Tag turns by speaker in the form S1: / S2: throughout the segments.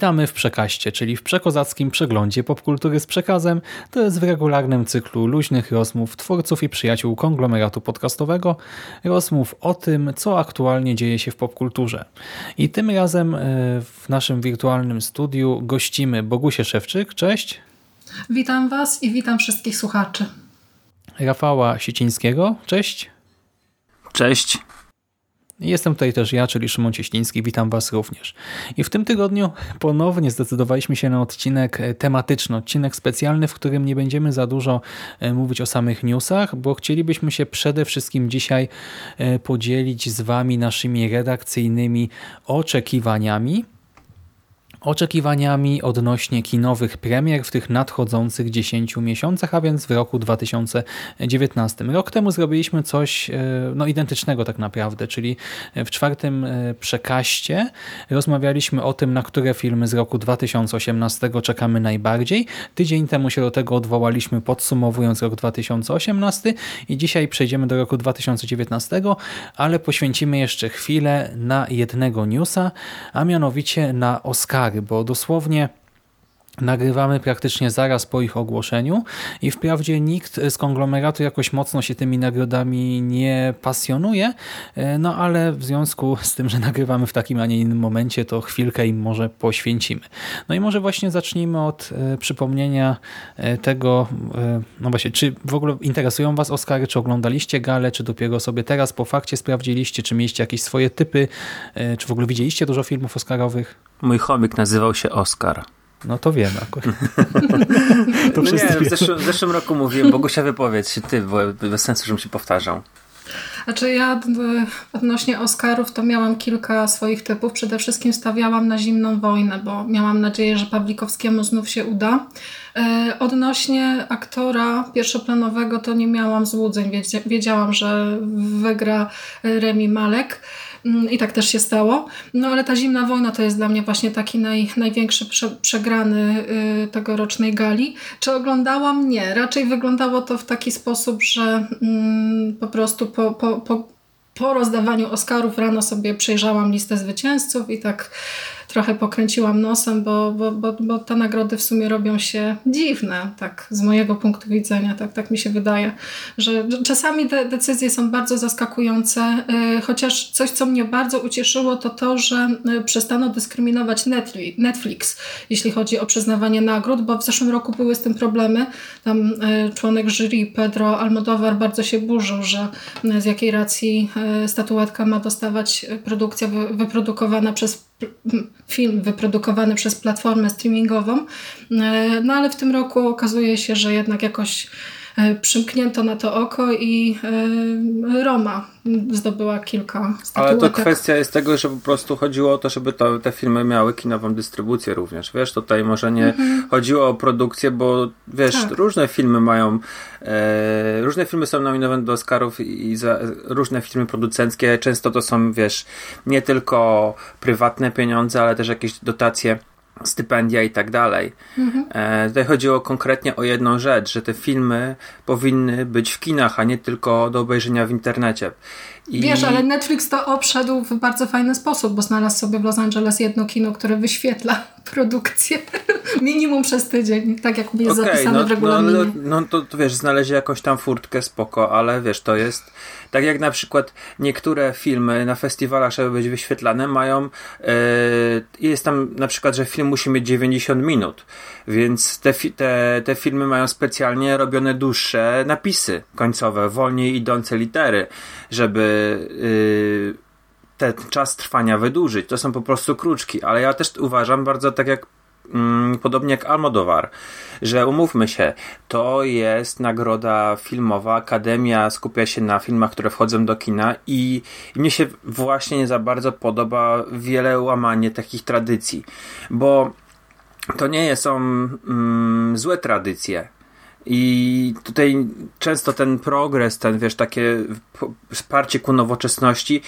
S1: Witamy w Przekaście, czyli w przekozackim przeglądzie popkultury z przekazem. To jest w regularnym cyklu luźnych rozmów twórców i przyjaciół konglomeratu podcastowego. Rozmów o tym, co aktualnie dzieje się w popkulturze. I tym razem e, w naszym wirtualnym studiu gościmy Bogusię Szewczyk. Cześć.
S2: Witam Was i witam wszystkich słuchaczy.
S1: Rafała Sicińskiego. Cześć.
S3: Cześć.
S1: Jestem tutaj też ja, czyli Szymon Cieśliński. Witam Was również. I w tym tygodniu ponownie zdecydowaliśmy się na odcinek e, tematyczny, odcinek specjalny, w którym nie będziemy za dużo e, mówić o samych newsach, bo chcielibyśmy się przede wszystkim dzisiaj e, podzielić z Wami naszymi redakcyjnymi oczekiwaniami oczekiwaniami odnośnie kinowych premier w tych nadchodzących 10 miesiącach, a więc w roku 2019. Rok temu zrobiliśmy coś e, no, identycznego tak naprawdę, czyli w czwartym e, przekaście rozmawialiśmy o tym, na które filmy z roku 2018 czekamy najbardziej. Tydzień temu się do tego odwołaliśmy podsumowując rok 2018 i dzisiaj przejdziemy do roku 2019, ale poświęcimy jeszcze chwilę na jednego newsa, a mianowicie na Oscar bo dosłownie nagrywamy praktycznie zaraz po ich ogłoszeniu i wprawdzie nikt z konglomeratu jakoś mocno się tymi nagrodami nie pasjonuje, e, no ale w związku z tym, że nagrywamy w takim, a nie innym momencie, to chwilkę im może poświęcimy. No i może właśnie zacznijmy od e, przypomnienia e, tego, no właśnie, czy w ogóle interesują Was Oscary, czy oglądaliście gale, czy dopiero sobie teraz po fakcie sprawdziliście, czy mieliście jakieś swoje typy, czy w ogóle widzieliście dużo filmów oscarowych?
S3: Mój chomik nazywał się Oskar.
S1: No to wiemy akurat.
S3: to no nie, w zeszłym, w zeszłym roku mówiłem, Bogusia wypowiedz się ty, bo bez sensu, żebym się powtarzał.
S2: Znaczy ja odnośnie Oscarów to miałam kilka swoich typów. Przede wszystkim stawiałam na zimną wojnę, bo miałam nadzieję, że Pawlikowskiemu znów się uda. E, odnośnie aktora pierwszoplanowego to nie miałam złudzeń. Wiedziałam, że wygra Remi Malek. Mm, I tak też się stało. No ale ta zimna wojna to jest dla mnie właśnie taki naj, największy prze, przegrany y, tegorocznej gali. Czy oglądałam? Nie. Raczej wyglądało to w taki sposób, że y, po prostu po, po, po, po rozdawaniu Oscarów rano sobie przejrzałam listę zwycięzców i tak trochę pokręciłam nosem, bo, bo, bo, bo te nagrody w sumie robią się dziwne, tak z mojego punktu widzenia, tak, tak mi się wydaje, że czasami te decyzje są bardzo zaskakujące, y, chociaż coś, co mnie bardzo ucieszyło, to to, że y, przestano dyskryminować Netflix, jeśli chodzi o przyznawanie nagród, bo w zeszłym roku były z tym problemy. Tam y, członek jury Pedro Almodovar bardzo się burzył, że z jakiej racji statuetka ma dostawać produkcja wyprodukowana przez film wyprodukowany przez platformę streamingową. E, no ale w tym roku okazuje się, że jednak jakoś przymknięto na to oko i e, Roma zdobyła kilka statuetek.
S3: Ale to kwestia jest tego, że po prostu chodziło o to, żeby to, te filmy miały kinową dystrybucję również. Wiesz, tutaj może nie mhm. chodziło o produkcję, bo wiesz, tak. różne filmy mają e, różne filmy są nominowane do Oscarów i za różne filmy producenckie. Często to są, wiesz, nie tylko prywatne pieniądze, ale też jakieś dotacje stypendia i tak dalej. Mhm. E, tutaj chodziło konkretnie o jedną rzecz, że te filmy powinny być w kinach, a nie tylko do obejrzenia w internecie.
S2: I... Wiesz, ale Netflix to obszedł w bardzo fajny sposób, bo znalazł sobie w Los Angeles jedno kino, które wyświetla produkcję minimum przez tydzień, tak jak jest okay, zapisane no, w regulaminie.
S3: No, no, no to, to wiesz, znaleźli jakąś tam furtkę, spoko, ale wiesz, to jest tak jak na przykład niektóre filmy na festiwalach, żeby być wyświetlane, mają yy, jest tam na przykład, że film musi mieć 90 minut, więc te, te, te filmy mają specjalnie robione dłuższe napisy końcowe, wolniej idące litery, żeby yy, ten czas trwania wydłużyć. To są po prostu kruczki, ale ja też uważam bardzo tak jak mm, podobnie jak Almodovar, że umówmy się, to jest nagroda filmowa, Akademia skupia się na filmach, które wchodzą do kina i, i mnie się właśnie nie za bardzo podoba wiele łamanie takich tradycji, bo to nie są mm, złe tradycje. I tutaj często ten progres, ten wiesz, takie wsparcie ku nowoczesności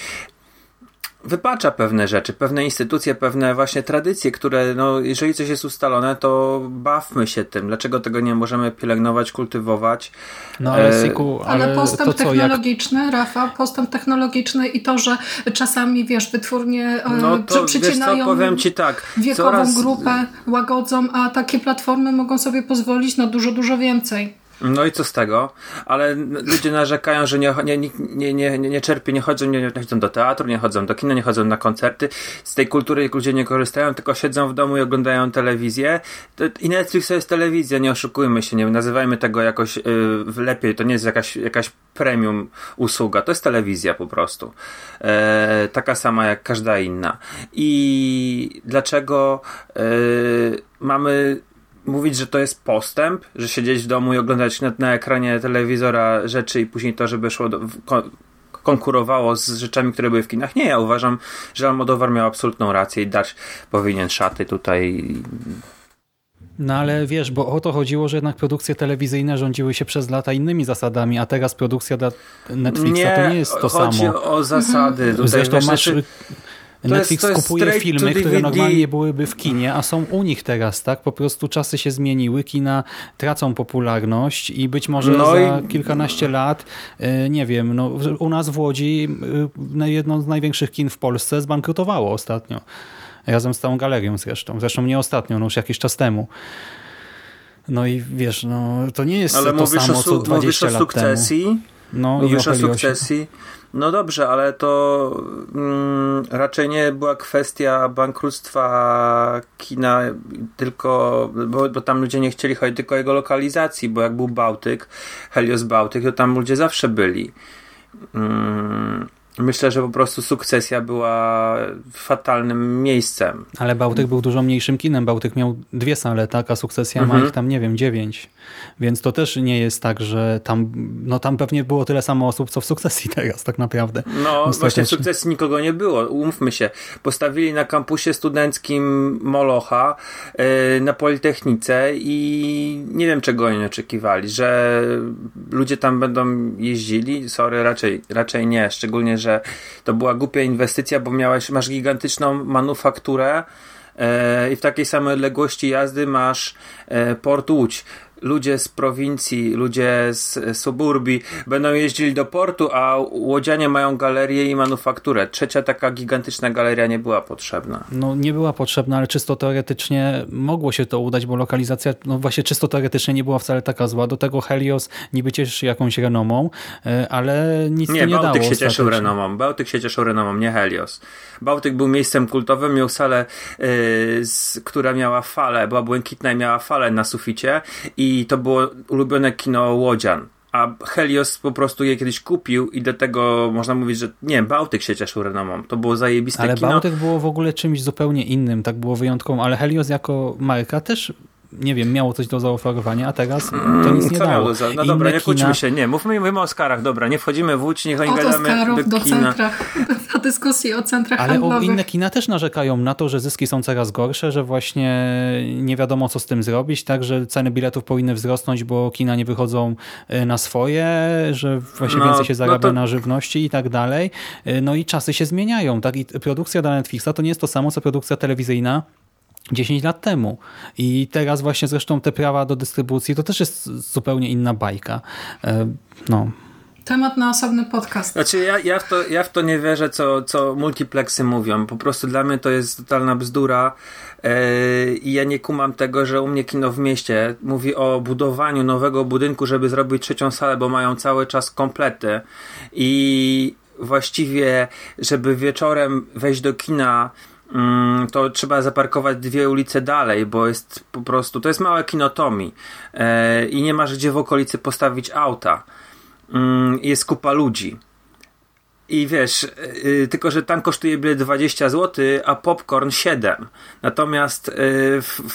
S3: wypacza pewne rzeczy, pewne instytucje, pewne właśnie tradycje, które, no, jeżeli coś jest ustalone, to bawmy się tym. Dlaczego tego nie możemy pielęgnować, kultywować?
S1: No ale, e... Siku,
S2: ale, ale postęp to co, technologiczny, jak... Rafał, postęp technologiczny i to, że czasami, wiesz, wytwórnie e, no to, przycinają wiesz co,
S3: powiem ci tak,
S2: wiekową coraz... grupę, łagodzą, a takie platformy mogą sobie pozwolić na dużo, dużo więcej.
S3: No i co z tego? Ale ludzie narzekają, że nie, nie, nie, nie, nie czerpią, nie chodzą, nie, nie chodzą do teatru, nie chodzą do kina, nie chodzą na koncerty. Z tej kultury ludzie nie korzystają, tylko siedzą w domu i oglądają telewizję. I Netflix to jest telewizja, nie oszukujmy się, nie nazywajmy tego jakoś yy, lepiej. To nie jest jakaś, jakaś premium usługa, to jest telewizja po prostu. E, taka sama jak każda inna. I dlaczego e, mamy mówić, że to jest postęp, że siedzieć w domu i oglądać na, na ekranie telewizora rzeczy i później to, żeby szło do, ko, konkurowało z rzeczami, które były w kinach. Nie, ja uważam, że Almodovar miał absolutną rację i dać powinien szaty tutaj
S1: no ale wiesz, bo o to chodziło, że jednak produkcje telewizyjne rządziły się przez lata innymi zasadami, a teraz produkcja dla Netflixa nie, to nie jest to
S3: chodzi
S1: samo.
S3: chodzi o zasady.
S1: Mhm. Zresztą masz Netflix jest, kupuje filmy, które normalnie byłyby w kinie, a są u nich teraz, tak? Po prostu czasy się zmieniły, kina tracą popularność i być może no za i... kilkanaście lat, e, nie wiem, no, u nas w Łodzi e, jedno z największych kin w Polsce zbankrutowało ostatnio. Razem z całą galerią zresztą. Zresztą nie ostatnio, no już jakiś czas temu. No i wiesz, no to nie jest
S3: Ale
S1: to samo,
S3: o,
S1: co 20
S3: mówisz
S1: lat
S3: o sukcesji?
S1: temu. No,
S3: mówisz o sukcesji? No dobrze, ale to mm, raczej nie była kwestia bankructwa kina, tylko, bo, bo, tam ludzie nie chcieli chodzić tylko o jego lokalizacji, bo jak był Bałtyk, Helios Bałtyk, to tam ludzie zawsze byli. Mm, Myślę, że po prostu sukcesja była fatalnym miejscem.
S1: Ale Bałtyk był dużo mniejszym kinem. Bałtyk miał dwie sale, tak? a sukcesja mhm. ma ich tam, nie wiem, dziewięć. Więc to też nie jest tak, że tam, no tam pewnie było tyle samo osób, co w sukcesji teraz, tak naprawdę.
S3: No, właśnie w sukcesji nikogo nie było. Umówmy się. Postawili na kampusie studenckim Molocha yy, na Politechnice i nie wiem, czego oni oczekiwali, że ludzie tam będą jeździli. Sorry, raczej, raczej nie. Szczególnie, że to była głupia inwestycja, bo miałeś, masz gigantyczną manufakturę e, i w takiej samej odległości jazdy masz e, port Łódź ludzie z prowincji, ludzie z suburbii będą jeździli do portu, a łodzianie mają galerię i manufakturę. Trzecia taka gigantyczna galeria nie była potrzebna.
S1: No nie była potrzebna, ale czysto teoretycznie mogło się to udać, bo lokalizacja, no właśnie czysto teoretycznie nie była wcale taka zła. Do tego Helios niby cieszy jakąś renomą, e, ale nic nie, to nie
S3: Bałtyk
S1: dało.
S3: się cieszył renomą. Bałtyk się cieszył renomą, nie Helios. Bałtyk był miejscem kultowym, miał salę, yy, z, która miała falę, była błękitna i miała falę na suficie i i to było ulubione kino Łodzian. A Helios po prostu je kiedyś kupił i do tego można mówić, że nie, Bałtyk się cieszył renomą. To było zajebiste
S1: ale
S3: kino.
S1: Ale Bałtyk było w ogóle czymś zupełnie innym, tak było wyjątkową, ale Helios jako marka też nie wiem, miało coś do zaoferowania, a teraz to mm, nic nie Co dało.
S3: Za... No dobra, nie kłóćmy się, nie, mówmy, mówimy o Oscarach, dobra, nie wchodzimy w Łódź, niech oni gadamy
S2: Oscarów,
S3: do,
S2: do centrach, do dyskusji o centrach
S1: Ale
S2: handlowych.
S1: inne kina też narzekają na to, że zyski są coraz gorsze, że właśnie nie wiadomo co z tym zrobić, tak, że ceny biletów powinny wzrosnąć, bo kina nie wychodzą e, na swoje, że właśnie no, więcej się zarabia no to... na żywności i tak dalej. E, no i czasy się zmieniają, tak, i produkcja dla Netflixa to nie jest to samo, co produkcja telewizyjna 10 lat temu. I teraz właśnie zresztą te prawa do dystrybucji to też jest zupełnie inna bajka. E, no.
S2: Temat na osobny podcast.
S3: Znaczy ja, ja, w, to, ja w to nie wierzę, co, co multiplexy mówią. Po prostu dla mnie to jest totalna bzdura yy, i ja nie kumam tego, że u mnie kino w mieście mówi o budowaniu nowego budynku, żeby zrobić trzecią salę, bo mają cały czas komplety i właściwie, żeby wieczorem wejść do kina to trzeba zaparkować dwie ulice dalej, bo jest po prostu, to jest małe kinotomi e, i nie masz gdzie w okolicy postawić auta. Mm, jest kupa ludzi. I wiesz, yy, tylko że tam kosztuje bilet 20 zł, a popcorn 7. Natomiast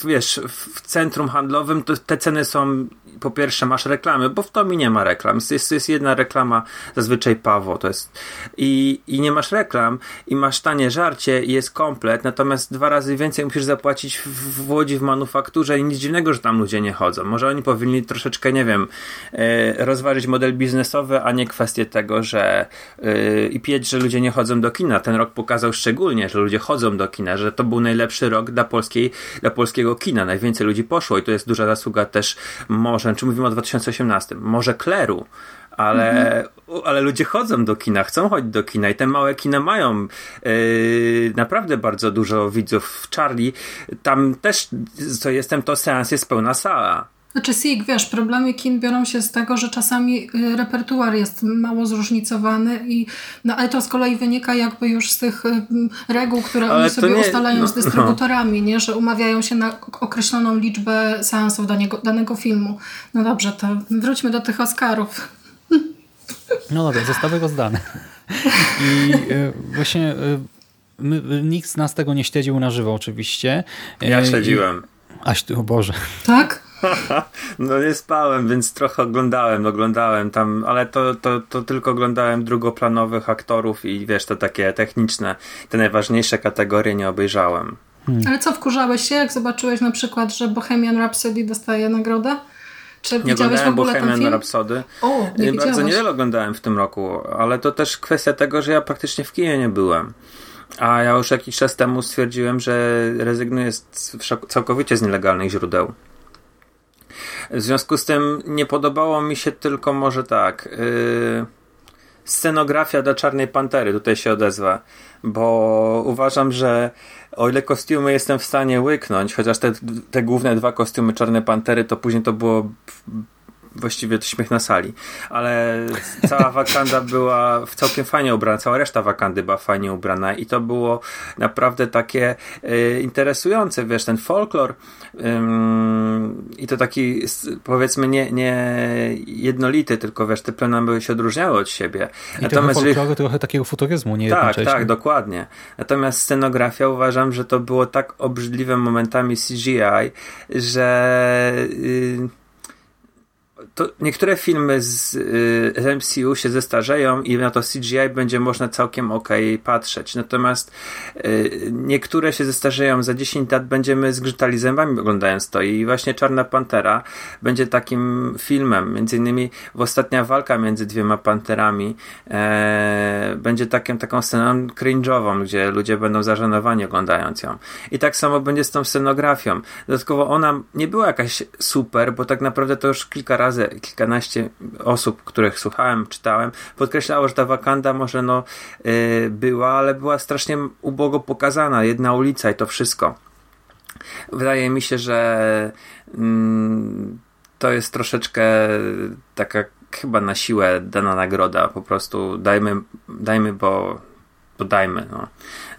S3: wiesz, w centrum handlowym te ceny są po pierwsze masz reklamy, bo w Tomi nie ma reklam. Jest, jest jedna reklama, zazwyczaj Pawo, to jest i, i nie masz reklam i masz tanie żarcie i jest komplet, natomiast dwa razy więcej musisz zapłacić w, w Łodzi w manufakturze i nic dziwnego, że tam ludzie nie chodzą. Może oni powinni troszeczkę, nie wiem, e, rozważyć model biznesowy, a nie kwestię tego, że e, i pieć, że ludzie nie chodzą do kina. Ten rok pokazał szczególnie, że ludzie chodzą do kina, że to był najlepszy rok dla, polskiej, dla polskiego kina. Najwięcej ludzi poszło i to jest duża zasługa też może, czy mówimy o 2018, może Kleru, ale, mhm. ale ludzie chodzą do kina, chcą chodzić do kina i te małe kina mają yy, naprawdę bardzo dużo widzów. W Charlie tam też, co jestem, to seans jest pełna sala.
S2: Znaczy SIG, wiesz, problemy kin biorą się z tego, że czasami y, repertuar jest mało zróżnicowany, i, no, ale to z kolei wynika jakby już z tych y, reguł, które ale oni sobie nie, ustalają no, z dystrybutorami, no. nie? że umawiają się na określoną liczbę seansów danego, danego filmu. No dobrze, to wróćmy do tych Oscarów.
S1: No dobra, zostały rozdane. I y, właśnie my, nikt z nas tego nie śledził na żywo oczywiście.
S3: Ja śledziłem.
S1: Aś ty, o Boże.
S2: Tak?
S3: no nie spałem, więc trochę oglądałem, oglądałem tam, ale to, to, to tylko oglądałem drugoplanowych aktorów i wiesz, to takie techniczne, te najważniejsze kategorie nie obejrzałem.
S2: Hmm. Ale co, wkurzałeś się, jak zobaczyłeś na przykład, że Bohemian Rhapsody dostaje nagrodę?
S3: Czy nie oglądałem Bohemian Rhapsody.
S2: O, nie
S3: Bardzo niewiele oglądałem w tym roku, ale to też kwestia tego, że ja praktycznie w kinie nie byłem. A ja już jakiś czas temu stwierdziłem, że rezygnuję z, całkowicie z nielegalnych źródeł. W związku z tym nie podobało mi się tylko może tak. Yy, scenografia dla Czarnej Pantery, tutaj się odezwa, bo uważam, że o ile kostiumy jestem w stanie łyknąć, chociaż te, te główne dwa kostiumy Czarnej Pantery, to później to było właściwie to śmiech na sali. Ale cała Wakanda była w całkiem fajnie ubrana, cała reszta Wakandy była fajnie ubrana i to było naprawdę takie y, interesujące, wiesz, ten folklor y, i to taki powiedzmy nie, nie jednolity, tylko wiesz, te plemiona się odróżniały od siebie.
S1: I Natomiast trochę folkloru, trochę takiego futuryzmu, nie
S3: Tak, tak, dokładnie. Natomiast scenografia uważam, że to było tak obrzydliwe momentami CGI, że y, to niektóre filmy z, y, z, MCU się zestarzeją i na to CGI będzie można całkiem ok patrzeć. Natomiast y, niektóre się zestarzeją za 10 lat, będziemy zgrzytali zębami oglądając to. I właśnie Czarna Pantera będzie takim filmem. Między innymi ostatnia walka między dwiema panterami e, będzie takim, taką sceną cringe'ową, gdzie ludzie będą zażenowani oglądając ją. I tak samo będzie z tą scenografią. Dodatkowo ona nie była jakaś super, bo tak naprawdę to już kilka razy kilkanaście osób, których słuchałem, czytałem, podkreślało, że ta Wakanda może no yy, była, ale była strasznie ubogo pokazana. Jedna ulica i to wszystko. Wydaje mi się, że yy, to jest troszeczkę taka chyba na siłę dana nagroda. Po prostu dajmy, dajmy bo dajmy. No.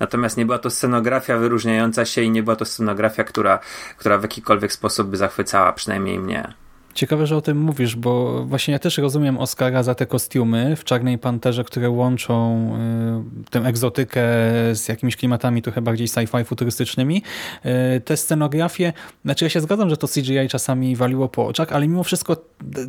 S3: Natomiast nie była to scenografia wyróżniająca się i nie była to scenografia, która, która w jakikolwiek sposób by zachwycała, przynajmniej mnie.
S1: Ciekawe, że o tym mówisz, bo właśnie ja też rozumiem Oscara za te kostiumy w Czarnej Panterze, które łączą y, tę egzotykę z jakimiś klimatami trochę bardziej sci-fi futurystycznymi. Y, te scenografie, znaczy ja się zgadzam, że to CGI czasami waliło po oczach, ale mimo wszystko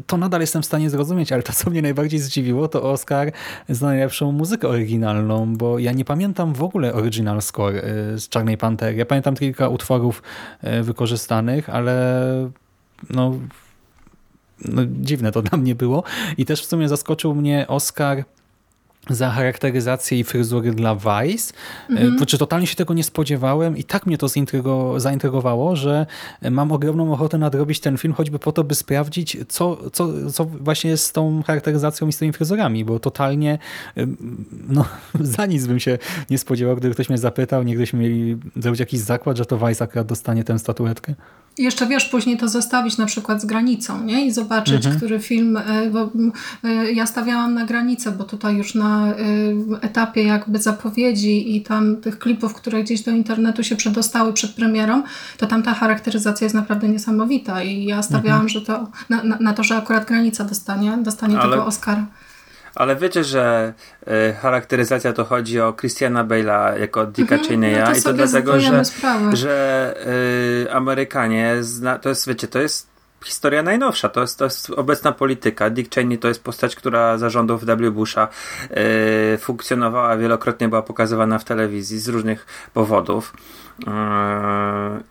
S1: to nadal jestem w stanie zrozumieć, ale to, co mnie najbardziej zdziwiło, to Oscar za najlepszą muzykę oryginalną, bo ja nie pamiętam w ogóle original score y, z Czarnej Pantery. Ja pamiętam kilka utworów y, wykorzystanych, ale no no, dziwne to dla mnie było. I też w sumie zaskoczył mnie Oscar za charakteryzację i fryzury dla Vice. Mhm. Znaczy, totalnie się tego nie spodziewałem i tak mnie to zaintrygowało, że mam ogromną ochotę nadrobić ten film, choćby po to, by sprawdzić, co, co, co właśnie jest z tą charakteryzacją i z tymi fryzurami, bo totalnie no, za nic bym się nie spodziewał, gdyby ktoś mnie zapytał, nie gdybyśmy mieli zrobić jakiś zakład, że to Vice akurat dostanie tę statuetkę.
S2: I jeszcze wiesz, później to zestawić na przykład z granicą, nie? I zobaczyć, mhm. który film, e, bo e, ja stawiałam na granicę, bo tutaj już na e, etapie jakby zapowiedzi i tam tych klipów, które gdzieś do internetu się przedostały przed premierą, to tam ta charakteryzacja jest naprawdę niesamowita i ja stawiałam, mhm. że to na, na, na, to, że akurat granica dostanie, dostanie Ale... tego Oscara.
S3: Ale wiecie, że y, charakteryzacja to chodzi o Christiana Bale'a jako Dicka mhm, Cheneya no i to dlatego, że, że y, Amerykanie zna, to jest, wiecie, to jest historia najnowsza, to jest, to jest obecna polityka. Dick Cheney to jest postać, która za rządów W. Busha y, funkcjonowała, wielokrotnie była pokazywana w telewizji z różnych powodów. Y,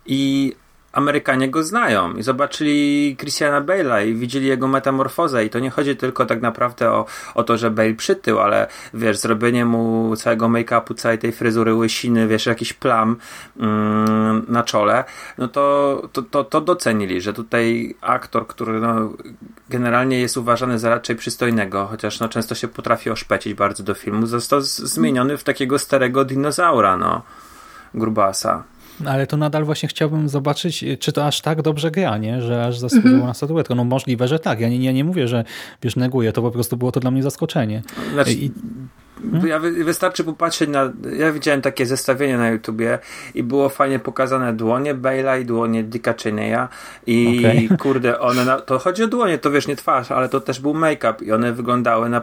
S3: I Amerykanie go znają i zobaczyli Christiana Bale'a i widzieli jego metamorfozę i to nie chodzi tylko tak naprawdę o, o to, że Bale przytył, ale wiesz, zrobienie mu całego make-upu, całej tej fryzury łysiny, wiesz, jakiś plam mm, na czole, no to, to, to, to docenili, że tutaj aktor, który no, generalnie jest uważany za raczej przystojnego, chociaż no, często się potrafi oszpecić bardzo do filmu, został zmieniony w takiego starego dinozaura, no, grubasa.
S1: Ale to nadal właśnie chciałbym zobaczyć, czy to aż tak dobrze gra, nie? że aż zasłużyło mm -hmm. na statuetkę. No możliwe, że tak. Ja nie, ja nie mówię, że wiesz, neguję, to po prostu było to dla mnie zaskoczenie.
S3: Znaczy, I... Hmm? Ja wystarczy popatrzeć na. Ja widziałem takie zestawienie na YouTubie i było fajnie pokazane dłonie Bale'a i dłonie Dicka Cheneya. I okay. kurde, one. Na, to chodzi o dłonie, to wiesz, nie twarz, ale to też był make-up i one wyglądały na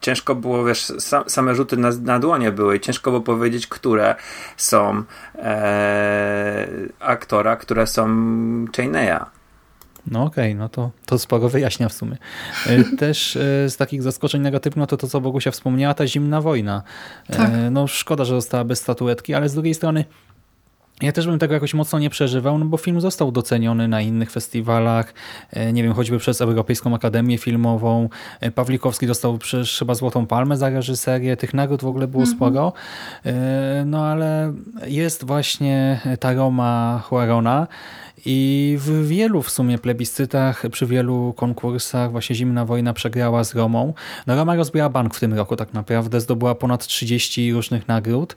S3: ciężko było, wiesz, same rzuty na, na dłonie były i ciężko było powiedzieć, które są e, aktora, które są Chaineya.
S1: No okej, okay, no to, to sporo wyjaśnia w sumie. E, też e, z takich zaskoczeń negatywnych, no to to, co Bogusia wspomniała, ta zimna wojna. E, tak. No szkoda, że została bez statuetki, ale z drugiej strony ja też bym tego jakoś mocno nie przeżywał, no bo film został doceniony na innych festiwalach, e, nie wiem, choćby przez Europejską Akademię Filmową. E, Pawlikowski dostał przecież chyba Złotą Palmę za reżyserię, tych nagród w ogóle było mm -hmm. sporo. E, no ale jest właśnie ta Roma Huarona i w wielu w sumie plebiscytach, przy wielu konkursach właśnie Zimna Wojna przegrała z Romą. No Roma rozbiła bank w tym roku tak naprawdę, zdobyła ponad 30 różnych nagród.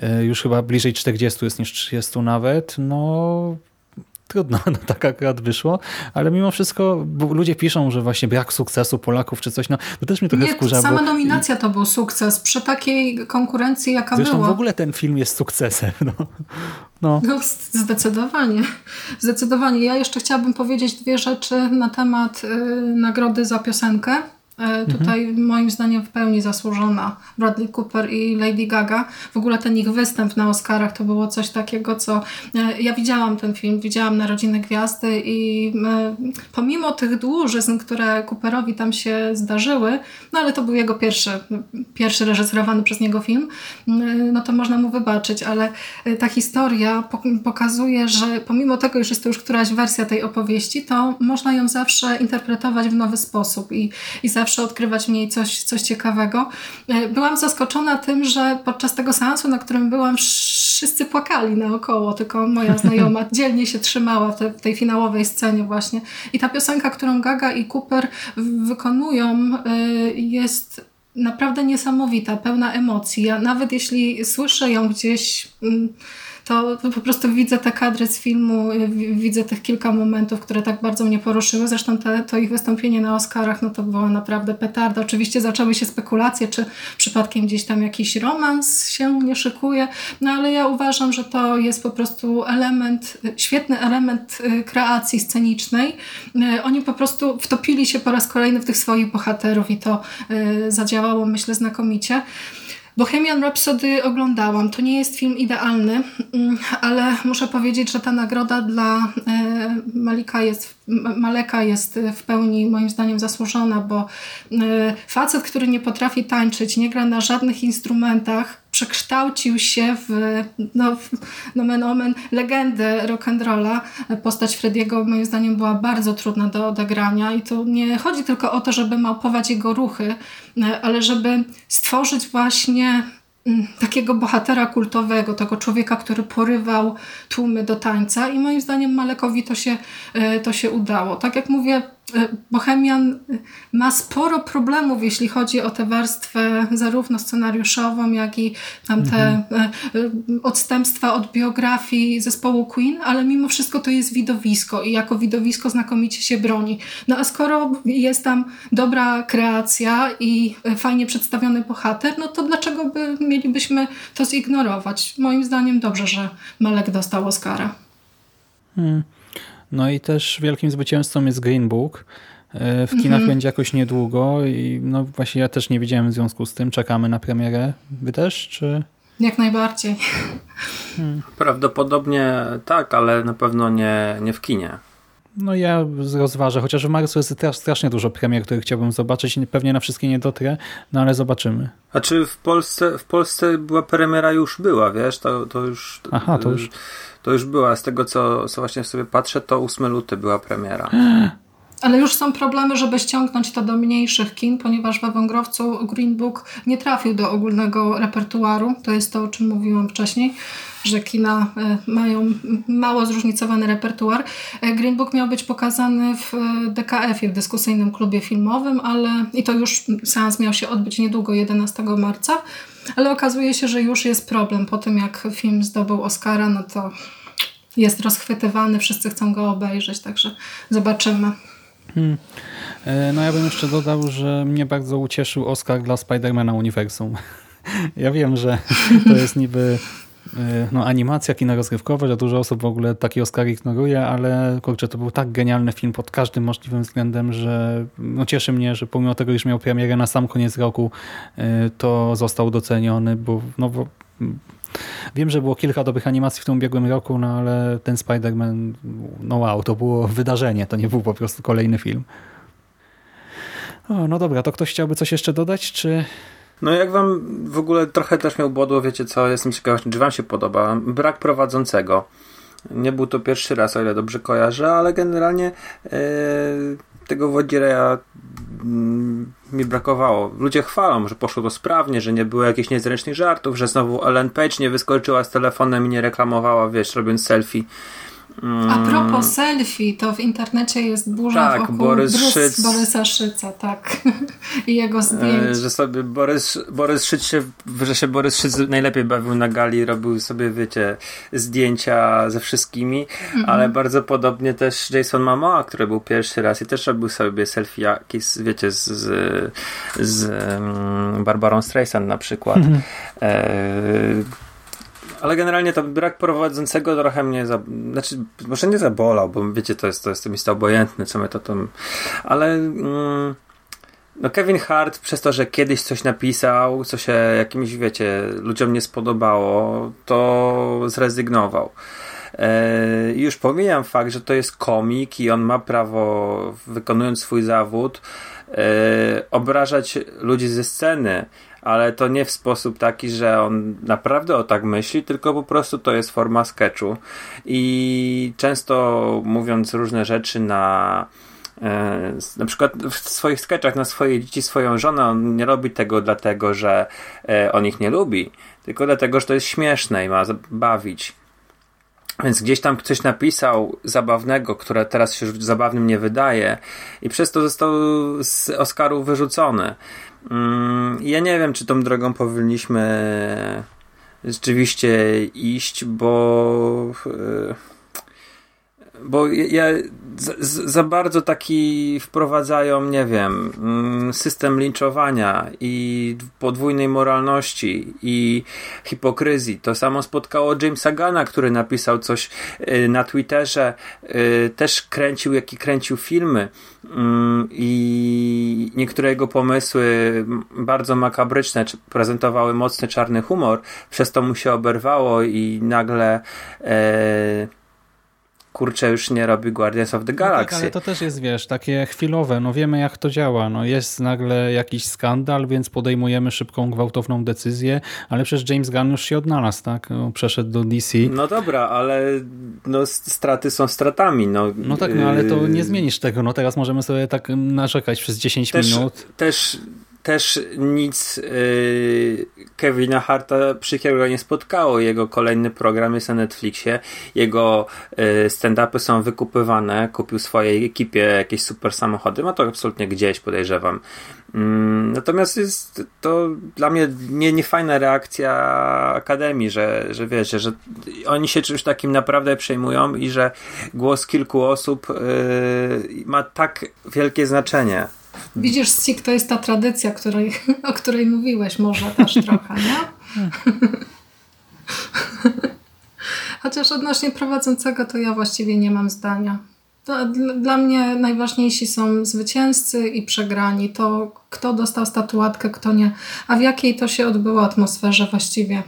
S1: E, już chyba bliżej 40 jest niż 30 nawet. No trudno, no tak akurat wyszło, ale mimo wszystko ludzie piszą, że właśnie brak sukcesu Polaków czy coś, no to też mnie trochę
S2: Nie,
S1: wkurza.
S2: sama bo... nominacja to był sukces przy takiej konkurencji jaka
S1: Zresztą
S2: była.
S1: w ogóle ten film jest sukcesem. No.
S2: No. no. zdecydowanie. Zdecydowanie. Ja jeszcze chciałabym powiedzieć dwie rzeczy na temat y, nagrody za piosenkę. E, tutaj mhm. moim zdaniem w pełni zasłużona Bradley Cooper i Lady Gaga. W ogóle ten ich występ na Oscarach to było coś takiego, co e, ja widziałam ten film, widziałam Narodziny Gwiazdy i e, pomimo tych dłużyzn, które Cooperowi tam się zdarzyły, no ale to był jego pierwszy, pierwszy reżyserowany przez niego film, no to można mu wybaczyć, ale ta historia pokazuje, że pomimo tego, że jest to już któraś wersja tej opowieści, to można ją zawsze interpretować w nowy sposób i, i zawsze zawsze odkrywać w niej coś, coś ciekawego. E, byłam zaskoczona tym, że podczas tego seansu, na którym byłam, wszyscy płakali naokoło, tylko moja znajoma dzielnie się trzymała w, te, w tej finałowej scenie właśnie. I ta piosenka, którą Gaga i Cooper wykonują e, jest naprawdę niesamowita, pełna emocji. Ja nawet jeśli słyszę ją gdzieś mm, to, to po prostu widzę te kadry z filmu, widzę tych kilka momentów, które tak bardzo mnie poruszyły. Zresztą te, to ich wystąpienie na Oscarach, no to było naprawdę petarda. Oczywiście zaczęły się spekulacje, czy przypadkiem gdzieś tam jakiś romans się nie szykuje, no ale ja uważam, że to jest po prostu element, świetny element y, kreacji scenicznej. Y, oni po prostu wtopili się po raz kolejny w tych swoich bohaterów i to y, zadziałało, myślę, znakomicie. Bohemian Rhapsody oglądałam. To nie jest film idealny, mm, ale muszę powiedzieć, że ta nagroda dla e, Malika jest, Maleka jest w pełni moim zdaniem zasłużona, bo e, facet, który nie potrafi tańczyć, nie gra na żadnych instrumentach, przekształcił się w, no, w nomen omen, legendę rock'n'rolla. Postać Frediego moim zdaniem była bardzo trudna do odegrania i to nie chodzi tylko o to, żeby małpować jego ruchy, ale żeby stworzyć właśnie mm, takiego bohatera kultowego, tego człowieka, który porywał tłumy do tańca i moim zdaniem Malekowi to się, e, to się udało. Tak jak mówię, Bohemian ma sporo problemów, jeśli chodzi o tę warstwę zarówno scenariuszową, jak i tam te mhm. E, odstępstwa od biografii zespołu Queen, ale mimo wszystko to jest widowisko i jako widowisko znakomicie się broni. No a skoro jest tam dobra kreacja i fajnie przedstawiony bohater, no to dlaczego by mielibyśmy to zignorować? Moim zdaniem dobrze, że Malek dostał Oscara.
S1: Hmm. No i też wielkim zwycięzcą jest Green Book, e, w kinach
S2: Mhm.
S1: będzie jakoś niedługo i no właśnie ja też nie widziałem w związku z tym. Czekamy na premierę. Wy też, czy...
S2: Jak najbardziej.
S3: Prawdopodobnie tak, ale na pewno nie, nie w kinie.
S1: No ja rozważę, chociaż w marcu jest też strasznie dużo premier, które chciałbym zobaczyć. Pewnie na wszystkie nie dotrę, no ale zobaczymy.
S3: A czy w Polsce, w Polsce była premiera już była, wiesz? To, to już.
S1: Aha, to już.
S3: To już była. Z tego, co, co właśnie sobie patrzę, to 8 luty była premiera.
S2: Ale już są problemy, żeby ściągnąć to do mniejszych kin, ponieważ we Węgrowcu Green Book nie trafił do ogólnego repertuaru. To jest to, o czym mówiłam wcześniej, że kina e, mają mało zróżnicowany repertuar. E, Green Book miał być pokazany w e, DKF-ie, w dyskusyjnym klubie filmowym, ale i to już seans miał się odbyć niedługo, 11 marca, ale okazuje się, że już jest problem. Po tym jak film zdobył Oscara, no to jest rozchwytywany, wszyscy chcą go obejrzeć, także zobaczymy.
S1: E, No ja bym jeszcze dodał, że mnie bardzo ucieszył Oscar dla Spidermana Uniwersum. Ja wiem, że to jest niby e, no, animacja, kino rozrywkowe, że dużo osób w ogóle taki Oscar ignoruje, ale kurczę, to był tak genialny film pod każdym możliwym względem, że no, cieszy mnie, że pomimo tego, iż miał premierę na sam koniec roku, e, to został doceniony, bo no, bo, Wiem, że było kilka dobrych animacji w tym ubiegłym roku, no ale ten Spider-Man, no wow, to było wydarzenie, to nie był po prostu kolejny film. O, no dobra, to ktoś chciałby coś jeszcze dodać, czy...
S3: No jak wam w ogóle trochę też miał ubodło, wiecie co, jestem ciekaw, czy wam się podoba. Brak prowadzącego. Nie był to pierwszy raz, o ile dobrze kojarzę, ale generalnie e, tego Wodzireja mm, mi brakowało. Ludzie chwalą, że poszło to sprawnie, że nie było jakichś niezręcznych żartów, że znowu Ellen Page nie wyskoczyła z telefonem i nie reklamowała, wiesz, robiąc selfie. Mm,
S2: A propos selfie, to w internecie jest burza
S3: Tak,
S2: wokół
S3: Borys
S2: brus
S3: Szyc.
S2: Borysa Szyca, tak. I jego zdjęć.
S3: E, że sobie Borys, Borys Szyc się, że się Borys Szyc najlepiej bawił na gali, robił sobie, wiecie, zdjęcia ze wszystkimi, ale bardzo podobnie też Jason Momoa, który był pierwszy raz i też robił sobie selfie jakieś, wiecie, z, z, z um, Barbarą Streisand na przykład. E, ale generalnie to brak prowadzącego trochę mnie, za, znaczy, może nie zabolał, bo wiecie, to jest, to jest, to jest obojętne, co my to tam, ale mm, no Kevin Hart przez to, że kiedyś coś napisał, co się jakimś, wiecie, ludziom nie spodobało, to zrezygnował. E, Już pomijam fakt, że to jest komik i on ma prawo, wykonując swój zawód, e, obrażać ludzi ze sceny, ale to nie w sposób taki, że on naprawdę o tak myśli, tylko po prostu to jest forma sketchu. I często mówiąc różne rzeczy na e, na przykład w swoich sketchach na swoje dzieci, swoją żonę, on nie robi tego dlatego, że e, on ich nie lubi, tylko dlatego, że to jest śmieszne i ma bawić. Więc gdzieś tam ktoś napisał zabawnego, które teraz się zabawnym nie wydaje, i przez to został z Oscaru wyrzucony. Mm, Ja nie wiem, czy tą drogą powinniśmy rzeczywiście iść, bo. Bo ja za, za bardzo taki wprowadzają, nie wiem, mm, system linczowania i podwójnej moralności i hipokryzji. To samo spotkało Jamesa Gana, który napisał coś y, na Twitterze, y, też kręcił, jak i kręcił filmy Mm, i niektóre jego pomysły bardzo makabryczne prezentowały mocny czarny humor, przez to mu się oberwało i nagle e, kurczę już nie robi Guardians of the
S1: No tak,
S3: Galaxy.
S1: ale to też jest, wiesz, takie chwilowe. No wiemy, jak to działa. No jest nagle jakiś skandal, więc podejmujemy szybką, gwałtowną decyzję, ale przecież James Gunn już się odnalazł, tak? No, Przeszedł do DC.
S3: No dobra, ale no, straty są stratami. No,
S1: No tak, no ale to nie
S3: yy,
S1: zmienisz tego. No teraz możemy sobie tak narzekać przez 10
S3: Też-
S1: minut.
S3: Też, też nic yy, Kevina Harta przykryłego nie spotkało. Jego kolejny program jest na Netflixie. Jego yy, stand-upy są wykupywane. Kupił swojej ekipie jakieś super samochody. Ma to absolutnie gdzieś, podejrzewam. Mm, natomiast jest to dla mnie nie, niefajna reakcja Akademii, że, że wiecie, że oni się czymś takim naprawdę przejmują i że głos kilku osób yy, ma tak wielkie znaczenie.
S2: Widzisz, Sik, to jest ta tradycja, której, o której mówiłeś może też trochę, nie? Chociaż odnośnie prowadzącego to ja właściwie nie mam zdania. Dla, dla mnie najważniejsi są zwycięzcy i przegrani. To kto dostał statuatkę, kto nie. A w jakiej to się odbyło atmosferze właściwie?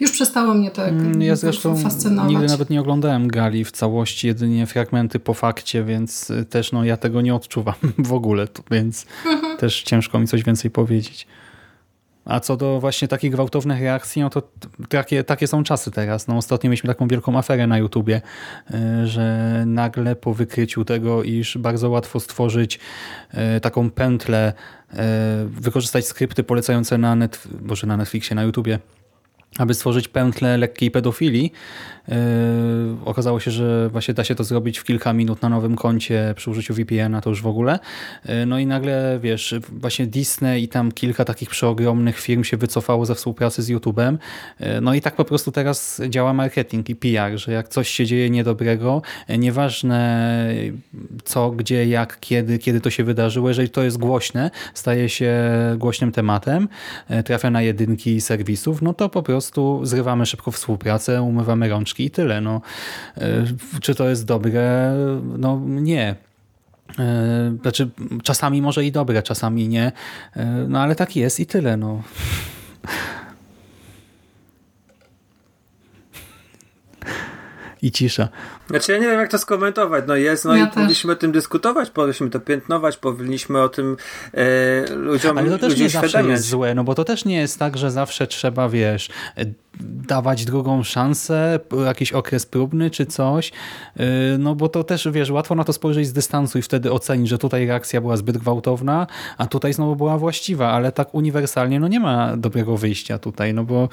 S2: Już przestało mnie to
S1: Mm, Ja zresztą
S2: fascynować.
S1: nigdy nawet nie oglądałem gali w całości, jedynie fragmenty po fakcie, więc y, też no, ja tego nie odczuwam w ogóle, więc
S2: Mhm.
S1: też ciężko mi coś więcej powiedzieć. A co do właśnie takich gwałtownych reakcji, no to takie, takie są czasy teraz. No, ostatnio mieliśmy taką wielką aferę na YouTubie, y, że nagle po wykryciu tego, iż bardzo łatwo stworzyć y, taką pętlę, wykorzystać skrypty polecające na, net, boże, na Netflixie, na YouTubie, aby stworzyć pętlę lekkiej pedofilii. Okazało się, że właśnie da się to zrobić w kilka minut na nowym koncie przy użyciu VPN-a, to już w ogóle. Yy, no i nagle, wiesz, właśnie Disney i tam kilka takich przeogromnych firm się wycofało ze współpracy z YouTube'em. Yy, no i tak po prostu teraz działa marketing i PR, że jak coś się dzieje niedobrego, yy, nieważne co, gdzie, jak, kiedy, kiedy to się wydarzyło, jeżeli to jest głośne, staje się głośnym tematem, trafia na jedynki serwisów, no to po prostu zrywamy szybko współpracę, umywamy rączki i tyle. No, e, czy to jest dobre? No nie. E, Znaczy, czasami może i dobre, czasami nie. E, No ale tak jest i tyle. No. I cisza.
S3: Znaczy ja nie wiem jak to skomentować, no jest, no
S2: Ja
S3: i
S2: też.
S3: powinniśmy o tym dyskutować, powinniśmy to piętnować, powinniśmy o tym e, ludziom
S1: Ale to też nie zawsze jest złe, no bo to też nie jest tak, że zawsze trzeba, wiesz, e, dawać drugą szansę, jakiś okres próbny czy coś, Yy, no bo to też, wiesz, łatwo na to spojrzeć z dystansu i wtedy ocenić, że tutaj reakcja była zbyt gwałtowna, a tutaj znowu była właściwa, ale tak uniwersalnie, no nie ma dobrego wyjścia tutaj, no bo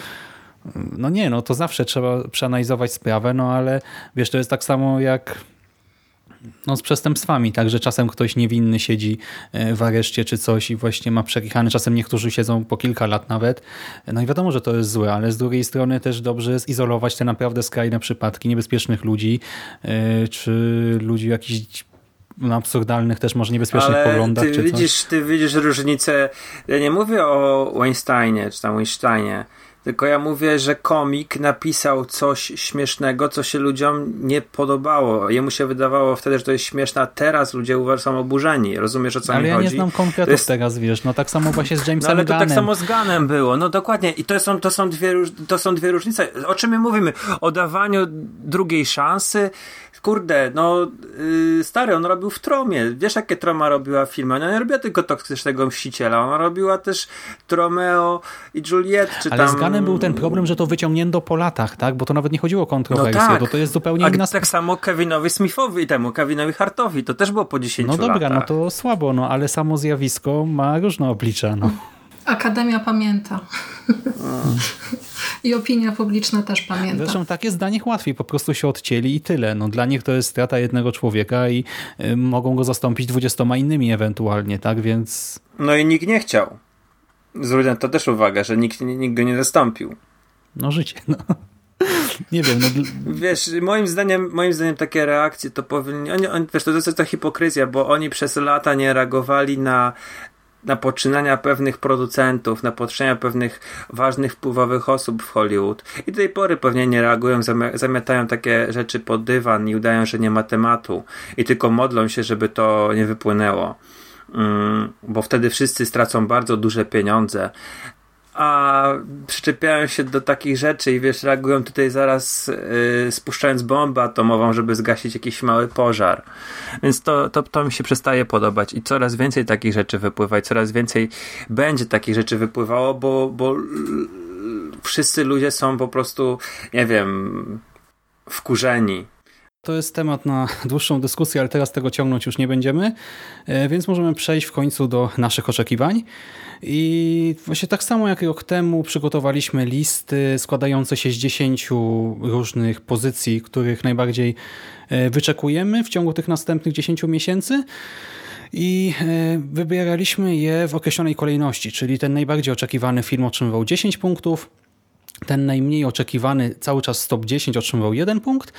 S1: no nie, no to zawsze trzeba przeanalizować sprawę, no ale wiesz, to jest tak samo jak no, z przestępstwami, tak, że czasem ktoś niewinny siedzi e, w areszcie czy coś i właśnie ma przekichany, czasem niektórzy siedzą po kilka lat nawet. No i wiadomo, że to jest złe, ale z drugiej strony też dobrze zizolować te naprawdę skrajne przypadki niebezpiecznych ludzi, e, czy ludzi jakichś no, absurdalnych też może niebezpiecznych
S3: Ale
S1: poglądach
S3: ty
S1: czy coś.
S3: widzisz, ty widzisz różnicę, ja nie mówię o Weinsteinie, czy tam Weinsteinie, tylko ja mówię, że komik napisał coś śmiesznego, co się ludziom nie podobało. Jemu się wydawało wtedy, że to jest śmieszne, a teraz ludzie są oburzeni. Rozumiesz, o co
S1: Ale
S3: mi
S1: ja
S3: chodzi?
S1: nie znam konkretów
S3: jest-
S1: teraz, wiesz, no tak samo właśnie z
S3: No
S1: Jamesem
S3: ale to tak
S1: Gunnem.
S3: samo z Gunem było, no dokładnie. I to są, to są, dwie, to są dwie różnice. O czym my mówimy? O dawaniu drugiej szansy? Kurde, no yy, stary, on robił w Tromie. Wiesz, jakie Troma robiła filmy? Ona nie robiła tylko toksycznego mściciela, ona robiła też Tromeo i Juliet, czy
S1: Ale
S3: tam...
S1: z Gunem był ten problem, że to wyciągnięto po latach, tak? Bo to nawet nie chodziło o kontrowersję,
S3: No tak.
S1: to, to jest zupełnie
S3: A
S1: inna
S3: tak samo Kevinowi Smithowi i temu, Kevinowi Hartowi, to też było po 10
S1: No dobra,
S3: latach.
S1: no to słabo, no ale samo zjawisko ma różne oblicza. No.
S2: Akademia pamięta. I opinia publiczna też pamięta.
S1: Zresztą tak jest dla nich łatwiej, po prostu się odcięli i tyle. No, dla nich to jest strata jednego człowieka i y, mogą go zastąpić dwudziestoma innymi ewentualnie, tak? Więc
S3: No i nikt nie chciał. Na to też uwagę, że nikt, nikt go nie zastąpił.
S1: no życie, no. Nie wiem, no,
S3: Wiesz, moim zdaniem, moim zdaniem takie reakcje to powinni. Oni, oni, wiesz, to jest to hipokryzja, bo oni przez lata nie reagowali na, na poczynania pewnych producentów, na poczynania pewnych ważnych, wpływowych osób w Hollywood. I do tej pory pewnie nie reagują, zamia- zamiatają takie rzeczy pod dywan i udają, że nie ma tematu. I tylko modlą się, żeby to nie wypłynęło. Mm, bo wtedy wszyscy stracą bardzo duże pieniądze a przyczepiają się do takich rzeczy i wiesz, reagują tutaj zaraz yy, spuszczając bombę atomową, żeby zgasić jakiś mały pożar. Więc to, to, to mi się przestaje podobać i coraz więcej takich rzeczy wypływa i coraz więcej będzie takich rzeczy wypływało, bo, bo wszyscy ludzie są po prostu, nie wiem, wkurzeni.
S1: To jest temat na dłuższą dyskusję, ale teraz tego ciągnąć już nie będziemy, e, więc możemy przejść w końcu do naszych oczekiwań. I właśnie tak samo jak rok temu przygotowaliśmy listy składające się z 10 różnych pozycji, których najbardziej e, wyczekujemy w ciągu tych następnych 10 miesięcy. I e, wybieraliśmy je w określonej kolejności, czyli ten najbardziej oczekiwany film otrzymywał 10 punktów, ten najmniej oczekiwany cały czas top 10 otrzymywał jeden punkt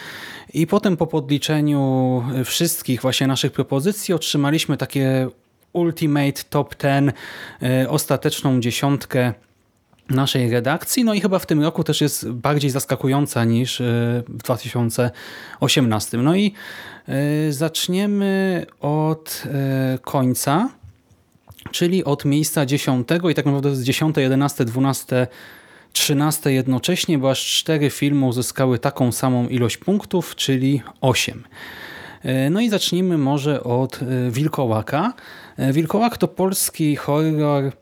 S1: i potem po podliczeniu wszystkich właśnie naszych propozycji otrzymaliśmy takie ultimate top 10, e, ostateczną dziesiątkę naszej redakcji. No i chyba w tym roku też jest bardziej zaskakująca niż w 2018. No i zaczniemy od końca, czyli od miejsca 10 i tak naprawdę z 10, 11, 12 13 jednocześnie, bo aż 4 filmy uzyskały taką samą ilość punktów, czyli 8. E, no i zacznijmy może od e, Wilkołaka. E, Wilkołak to polski horror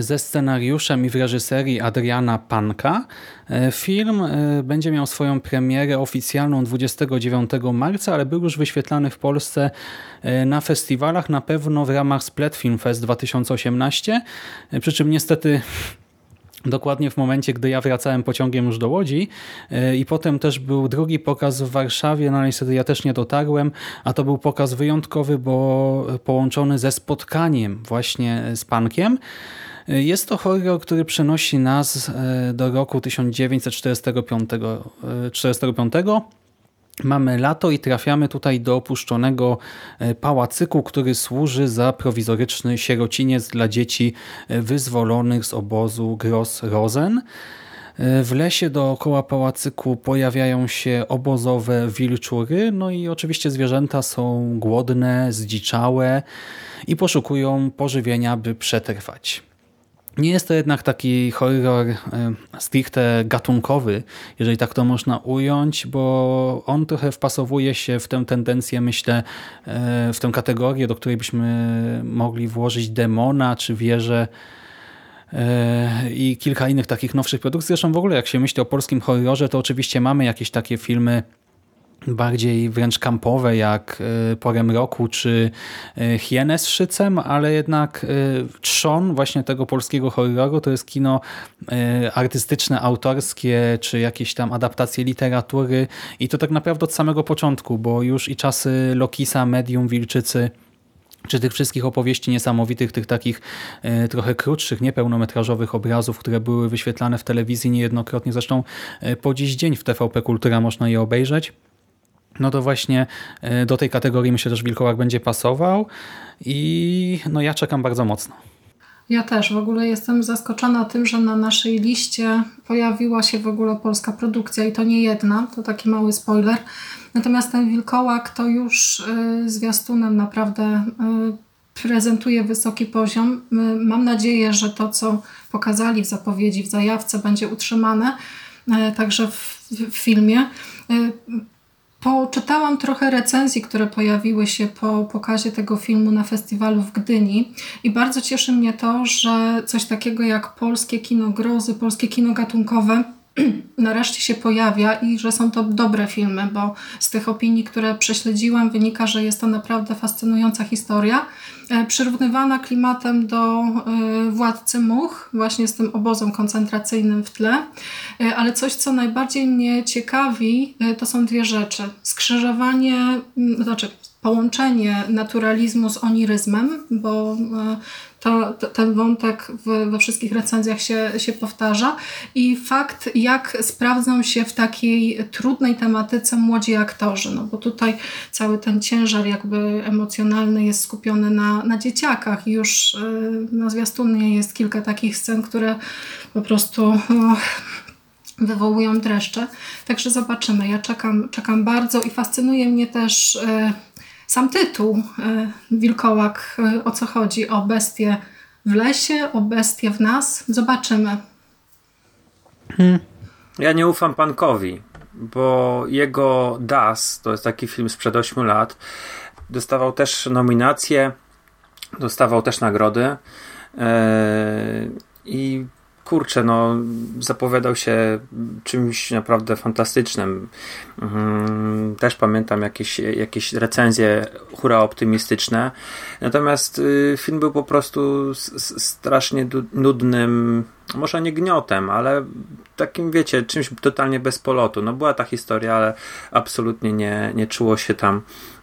S1: ze scenariuszem i w reżyserii Adriana Panka. Film będzie miał swoją premierę oficjalną 29 marca, ale był już wyświetlany w Polsce na festiwalach, na pewno w ramach Split Film Fest 2018, przy czym niestety dokładnie w momencie, gdy ja wracałem pociągiem już do Łodzi e, i potem też był drugi pokaz w Warszawie, no niestety ja też nie dotarłem, a to był pokaz wyjątkowy, bo połączony ze spotkaniem właśnie z Pankiem. E, jest to horror, który przenosi nas e, do roku 1945. 45, Mamy lato i trafiamy tutaj do opuszczonego e, pałacyku, który służy za prowizoryczny sierociniec dla dzieci e, wyzwolonych z obozu Gross-Rosen. E, w lesie dookoła pałacyku pojawiają się obozowe wilczury, no i oczywiście zwierzęta są głodne, zdziczałe i poszukują pożywienia, by przetrwać. Nie jest to jednak taki horror e, stricte gatunkowy, jeżeli tak to można ująć, bo on trochę wpasowuje się w tę tendencję, myślę, e, w tę kategorię, do której byśmy mogli włożyć Demona czy Wieżę e, i kilka innych takich nowszych produkcji. Zresztą w ogóle jak się myśli o polskim horrorze, to oczywiście mamy jakieś takie filmy bardziej wręcz kampowe jak e, Porem Roku czy e, Hienę z Szycem, ale jednak e, trzon właśnie tego polskiego horroru to jest kino artystyczne, autorskie czy jakieś tam adaptacje literatury. I to tak naprawdę od samego początku, bo już i czasy Lokisa, Medium, Wilczycy czy tych wszystkich opowieści niesamowitych, tych takich trochę krótszych, niepełnometrażowych obrazów, które były wyświetlane w telewizji niejednokrotnie, zresztą po dziś dzień w TVP Kultura można je obejrzeć no to właśnie e, do tej kategorii myślę, że Wilkołak będzie pasował i no ja czekam bardzo mocno.
S2: Ja też w ogóle jestem zaskoczona tym, że na naszej liście pojawiła się w ogóle polska produkcja i to nie jedna, to taki mały spoiler. Natomiast ten Wilkołak to już y, zwiastunem naprawdę y, prezentuje wysoki poziom. Mam nadzieję, że to, co pokazali w zapowiedzi, w zajawce będzie utrzymane także w, w filmie. Poczytałam trochę recenzji, które pojawiły się po pokazie tego filmu na festiwalu w Gdyni i bardzo cieszy mnie to, że coś takiego jak polskie kino grozy, polskie kino gatunkowe nareszcie się pojawia i że są to dobre filmy, bo z tych opinii, które prześledziłam, wynika, że jest to naprawdę fascynująca historia, przyrównywana klimatem do e, Władcy Much, właśnie z tym obozem koncentracyjnym w tle. E, ale coś, co najbardziej mnie ciekawi, to są dwie rzeczy. Skrzyżowanie, znaczy połączenie naturalizmu z oniryzmem, bo to, to, ten wątek w, we wszystkich recenzjach się, się powtarza i fakt, jak sprawdzą się w takiej trudnej tematyce młodzi aktorzy, no bo tutaj cały ten ciężar jakby emocjonalny jest skupiony na, na dzieciakach już yy, na zwiastunie jest kilka takich scen, które po prostu... wywołują dreszcze. Także zobaczymy. Ja czekam, czekam bardzo i fascynuje mnie też e, sam tytuł e, Wilkołak, e, o co chodzi? O bestię w lesie, o bestię w nas? Zobaczymy.
S3: Hmm. Ja nie ufam Pankowi, bo jego Das, to jest taki film sprzed 8 lat, dostawał też nominacje, dostawał też nagrody. Yy, I kurczę, no, zapowiadał się czymś naprawdę fantastycznym. Mhm, też pamiętam jakieś, jakieś recenzje hura optymistyczne. Natomiast y, film był po prostu strasznie nudnym, może nie gniotem, ale takim, wiecie, czymś totalnie bez polotu. No była ta historia, ale absolutnie nie, nie czuło się tam.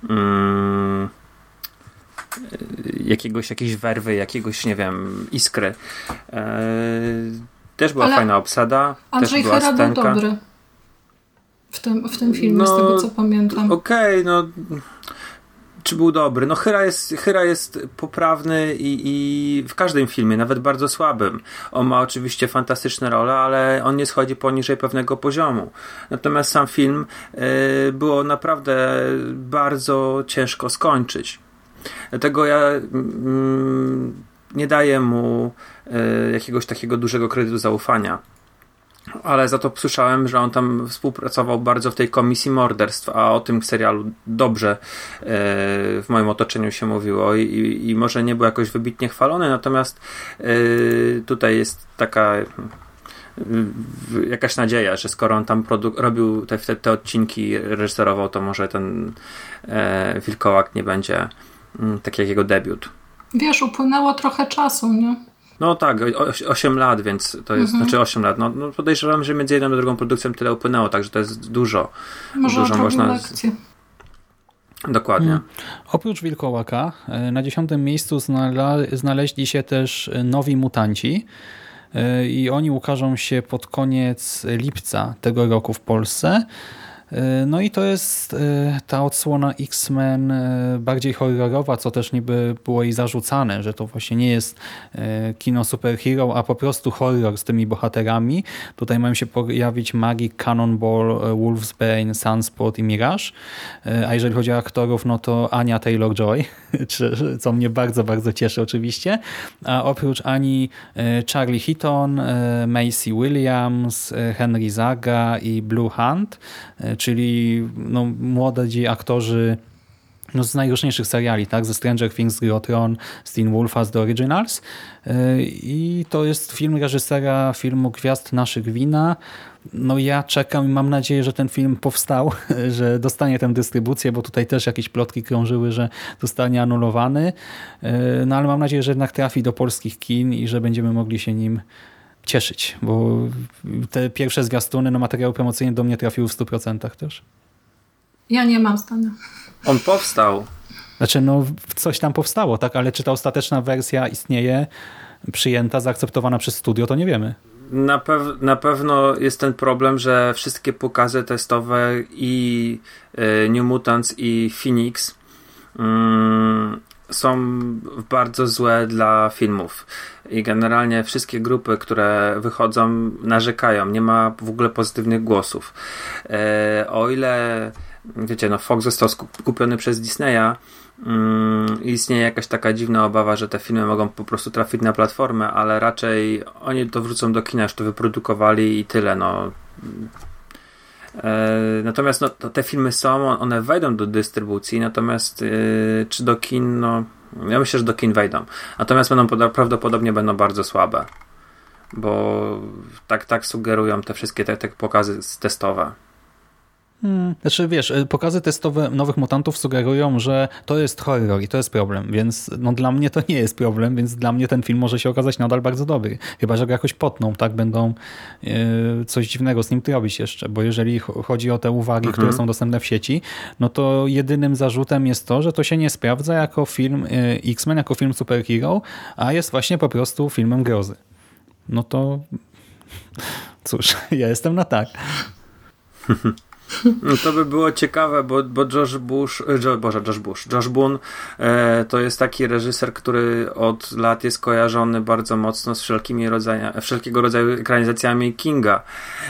S3: Mm, jakiegoś, jakiejś werwy, jakiegoś, nie wiem, iskry. E, też była Ale fajna obsada.
S2: Andrzej
S3: też była
S2: Hera był dobry w tym, w tym filmie, no, z tego co pamiętam.
S3: Okej, okay, no czy był dobry? No Hyra jest, Hyra jest poprawny i, i w każdym filmie, nawet bardzo słabym. On ma oczywiście fantastyczne role, ale on nie schodzi poniżej pewnego poziomu. Natomiast sam film y, było naprawdę bardzo ciężko skończyć. Dlatego ja mm, nie daję mu y, jakiegoś takiego dużego kredytu zaufania. Ale za to słyszałem, że on tam współpracował bardzo w tej komisji morderstw, a o tym serialu dobrze e, w moim otoczeniu się mówiło i, i może nie był jakoś wybitnie chwalony, natomiast e, tutaj jest taka jakaś nadzieja, że skoro on tam robił te, te, te, odcinki, reżyserował, to może ten e, Wilkołak nie będzie mm, taki jak jego debiut.
S2: Wiesz, upłynęło trochę czasu, nie?
S3: No tak, 8 lat, więc to jest, mhm. znaczy 8 lat. No, no podejrzewam, że między jedną a drugą produkcją tyle upłynęło, także to jest dużo.
S2: Może
S3: dużo
S2: można. Lekcję.
S3: Dokładnie. Hmm.
S1: Oprócz Wilkołaka e, na dziesiątym miejscu znala znaleźli się też nowi mutanci e, i oni ukażą się pod koniec lipca tego roku w Polsce. E, no i to jest e, ta odsłona X-Men e, bardziej horrorowa, co też niby było jej zarzucane, że to właśnie nie jest kino superhero, a po prostu horror z tymi bohaterami. Tutaj mają się pojawić Magic, Cannonball, Wolfsbane, Sunspot i Mirage. A jeżeli chodzi o aktorów, no to Ania Taylor-Joy, co mnie bardzo, bardzo cieszy oczywiście. A oprócz Ani Charlie Heaton, Macy Williams, Henry Zaga i Blue Hunt, czyli no, młodzi aktorzy no, z najróżniejszych seriali, tak? ze Stranger Things, Gry Tron, z Teen Wolfa, z The Originals. E, I to jest film reżysera filmu Gwiazd Naszych Wina. No ja czekam i mam nadzieję, że ten film powstał, że dostanie tę dystrybucję, bo tutaj też jakieś plotki krążyły, że zostanie anulowany. E, no ale mam nadzieję, że jednak trafi do polskich kin i że będziemy mogli się nim cieszyć, bo te pierwsze zwiastuny, no materiały promocyjne do mnie trafiły w 100% też.
S2: Ja nie mam zdania.
S3: On powstał.
S1: Znaczy, no coś tam powstało, tak, ale czy ta ostateczna wersja istnieje, przyjęta, zaakceptowana przez studio, to nie wiemy.
S3: Na, pew na pewno jest ten problem, że wszystkie pokazy testowe i y, New Mutants i Phoenix mm, są bardzo złe dla filmów. I generalnie wszystkie grupy, które wychodzą, narzekają. Nie ma w ogóle pozytywnych głosów. E, o ile, wiecie, no Fox został kupiony przez Disneya, mm, istnieje jakaś taka dziwna obawa, że te filmy mogą po prostu trafić na platformę, ale raczej oni to wrócą do kina, już to wyprodukowali i tyle. No. E, natomiast no, te filmy są, one wejdą do dystrybucji, natomiast yy, czy do kin, no ja myślę, że do kin wejdą. Natomiast będą prawdopodobnie będą bardzo słabe. Bo tak, tak sugerują te wszystkie te, te pokazy testowe.
S1: Hmm. Znaczy wiesz, y, pokazy testowe nowych mutantów sugerują, że to jest horror i to jest problem, więc no dla mnie to nie jest problem, więc dla mnie ten film może się okazać nadal bardzo dobry. Chyba, że go jakoś potną, tak będą yy, coś dziwnego z nim robić jeszcze, bo jeżeli chodzi o te uwagi, mhm. które są dostępne w sieci, no to jedynym zarzutem jest to, że to się nie sprawdza jako film yy, X-Men, jako film superhero, a jest właśnie po prostu filmem grozy. No to cóż, ja jestem na tak.
S3: No to by było ciekawe, bo, bo Josh Bush, jo, Boże, Josh Bush, Josh Boone e, to jest taki reżyser, który od lat jest kojarzony bardzo mocno z wszelkimi rodzajami, wszelkiego rodzaju ekranizacjami Kinga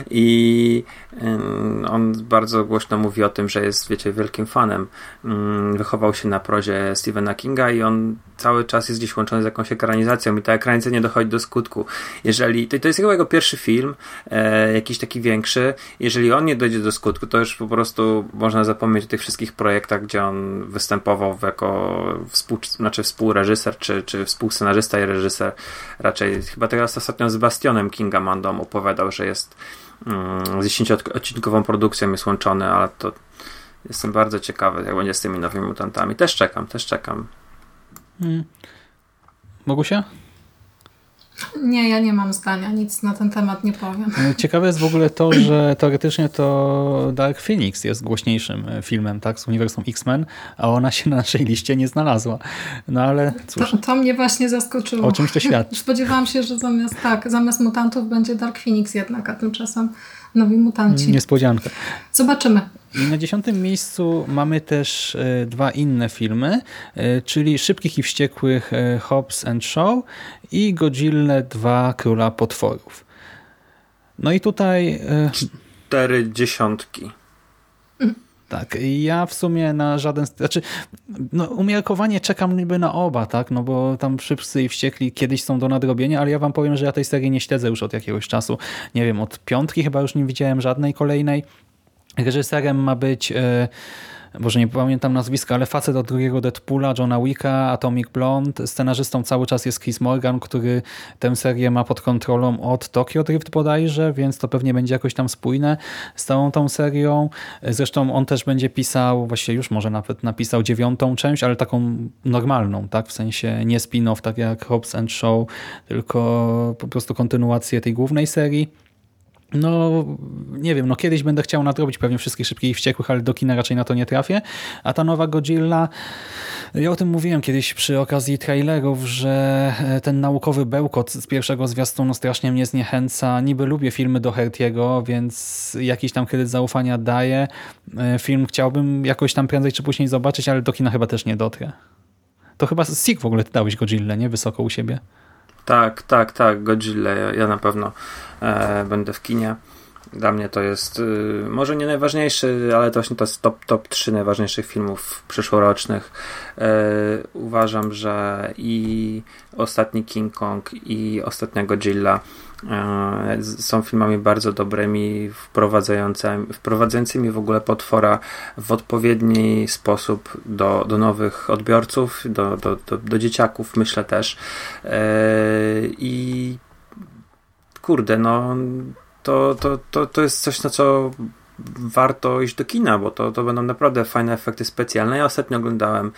S3: i e, on bardzo głośno mówi o tym, że jest, wiecie, wielkim fanem. Mm, wychował się na prozie Stephena Kinga i on cały czas jest gdzieś łączony z jakąś ekranizacją i ta ekranizacja nie dochodzi do skutku. Jeżeli, to, to jest jego pierwszy film, e, jakiś taki większy, jeżeli on nie dojdzie do skutku, to już po prostu można zapomnieć o tych wszystkich projektach, gdzie on występował jako współ, znaczy współreżyser, czy, czy współscenarzysta i reżyser. Raczej chyba teraz ostatnio z Bastionem Kinga Mandom opowiadał, że jest mm, z 10-odcinkową produkcją jest łączony, ale to jestem bardzo ciekawy, jak będzie z tymi nowymi mutantami. Też czekam, też czekam.
S1: Hmm. Mogusia?
S2: Nie, ja nie mam zdania, nic na ten temat nie powiem.
S1: E, ciekawe jest w ogóle to, że teoretycznie to Dark Phoenix jest głośniejszym e, filmem tak, z uniwersum X-Men, a ona się na naszej liście nie znalazła. No ale cóż.
S2: To, to mnie właśnie zaskoczyło.
S1: O czymś to świadczy.
S2: Spodziewałam się, że zamiast tak, zamiast mutantów będzie Dark Phoenix jednak, a tymczasem nowi mutanci.
S1: Niespodzianka.
S2: Zobaczymy.
S1: I na dziesiątym miejscu mamy też e, dwa inne filmy, e, czyli Szybkich i Wściekłych e, Hobbs and Shaw i Godzilla 2 Króla Potworów. No i tutaj...
S3: Cztery dziesiątki.
S1: Tak, ja w sumie na żaden, znaczy no, umiarkowanie czekam niby na oba, tak, no bo tam Szybcy i Wściekli kiedyś są do nadrobienia, ale ja wam powiem, że ja tej serii nie śledzę już od jakiegoś czasu, nie wiem, od piątki chyba już nie widziałem żadnej kolejnej. Reżyserem ma być... Yy, może nie pamiętam nazwiska, ale facet od drugiego Deadpoola, Johna Wicka, Atomic Blonde. Scenarzystą cały czas jest Chris Morgan, który tę serię ma pod kontrolą od Tokyo Drift bodajże, więc to pewnie będzie jakoś tam spójne z całą tą serią. Zresztą on też będzie pisał, właściwie już może nawet napisał dziewiątą część, ale taką normalną, tak? W sensie nie spin-off, tak jak Hobbs and Show, tylko po prostu kontynuację tej głównej serii. No, nie wiem, no kiedyś będę chciał nadrobić pewnie wszystkich szybkich i wściekłych, ale do kina raczej na to nie trafię. A ta nowa Godzilla, ja o tym mówiłem kiedyś przy okazji trailerów, że e, ten naukowy bełkot z pierwszego zwiastunu strasznie mnie zniechęca. Niby lubię filmy do Hertiego, więc jakiś tam kredyt zaufania daję. E, film chciałbym jakoś tam prędzej czy później zobaczyć, ale do kina chyba też nie dotrę. To chyba Sik w ogóle dałeś Godzilla, nie? Wysoko u siebie.
S3: Tak, tak, tak, Godzilla. Ja, ja na pewno będę w kinie. Dla mnie to jest y, może nie najważniejszy, ale to właśnie to jest top, top 3 najważniejszych filmów przyszłorocznych. E, uważam, że i ostatni King Kong i ostatnia Godzilla E, są filmami bardzo dobrymi, wprowadzającymi, wprowadzającymi w ogóle potwora w odpowiedni sposób do, do nowych odbiorców, do, do, do, do dzieciaków, myślę też. E, I kurde, no to, to, to, to jest coś, na co warto iść do kina, bo to, to będą naprawdę fajne efekty specjalne. Ja ostatnio oglądałem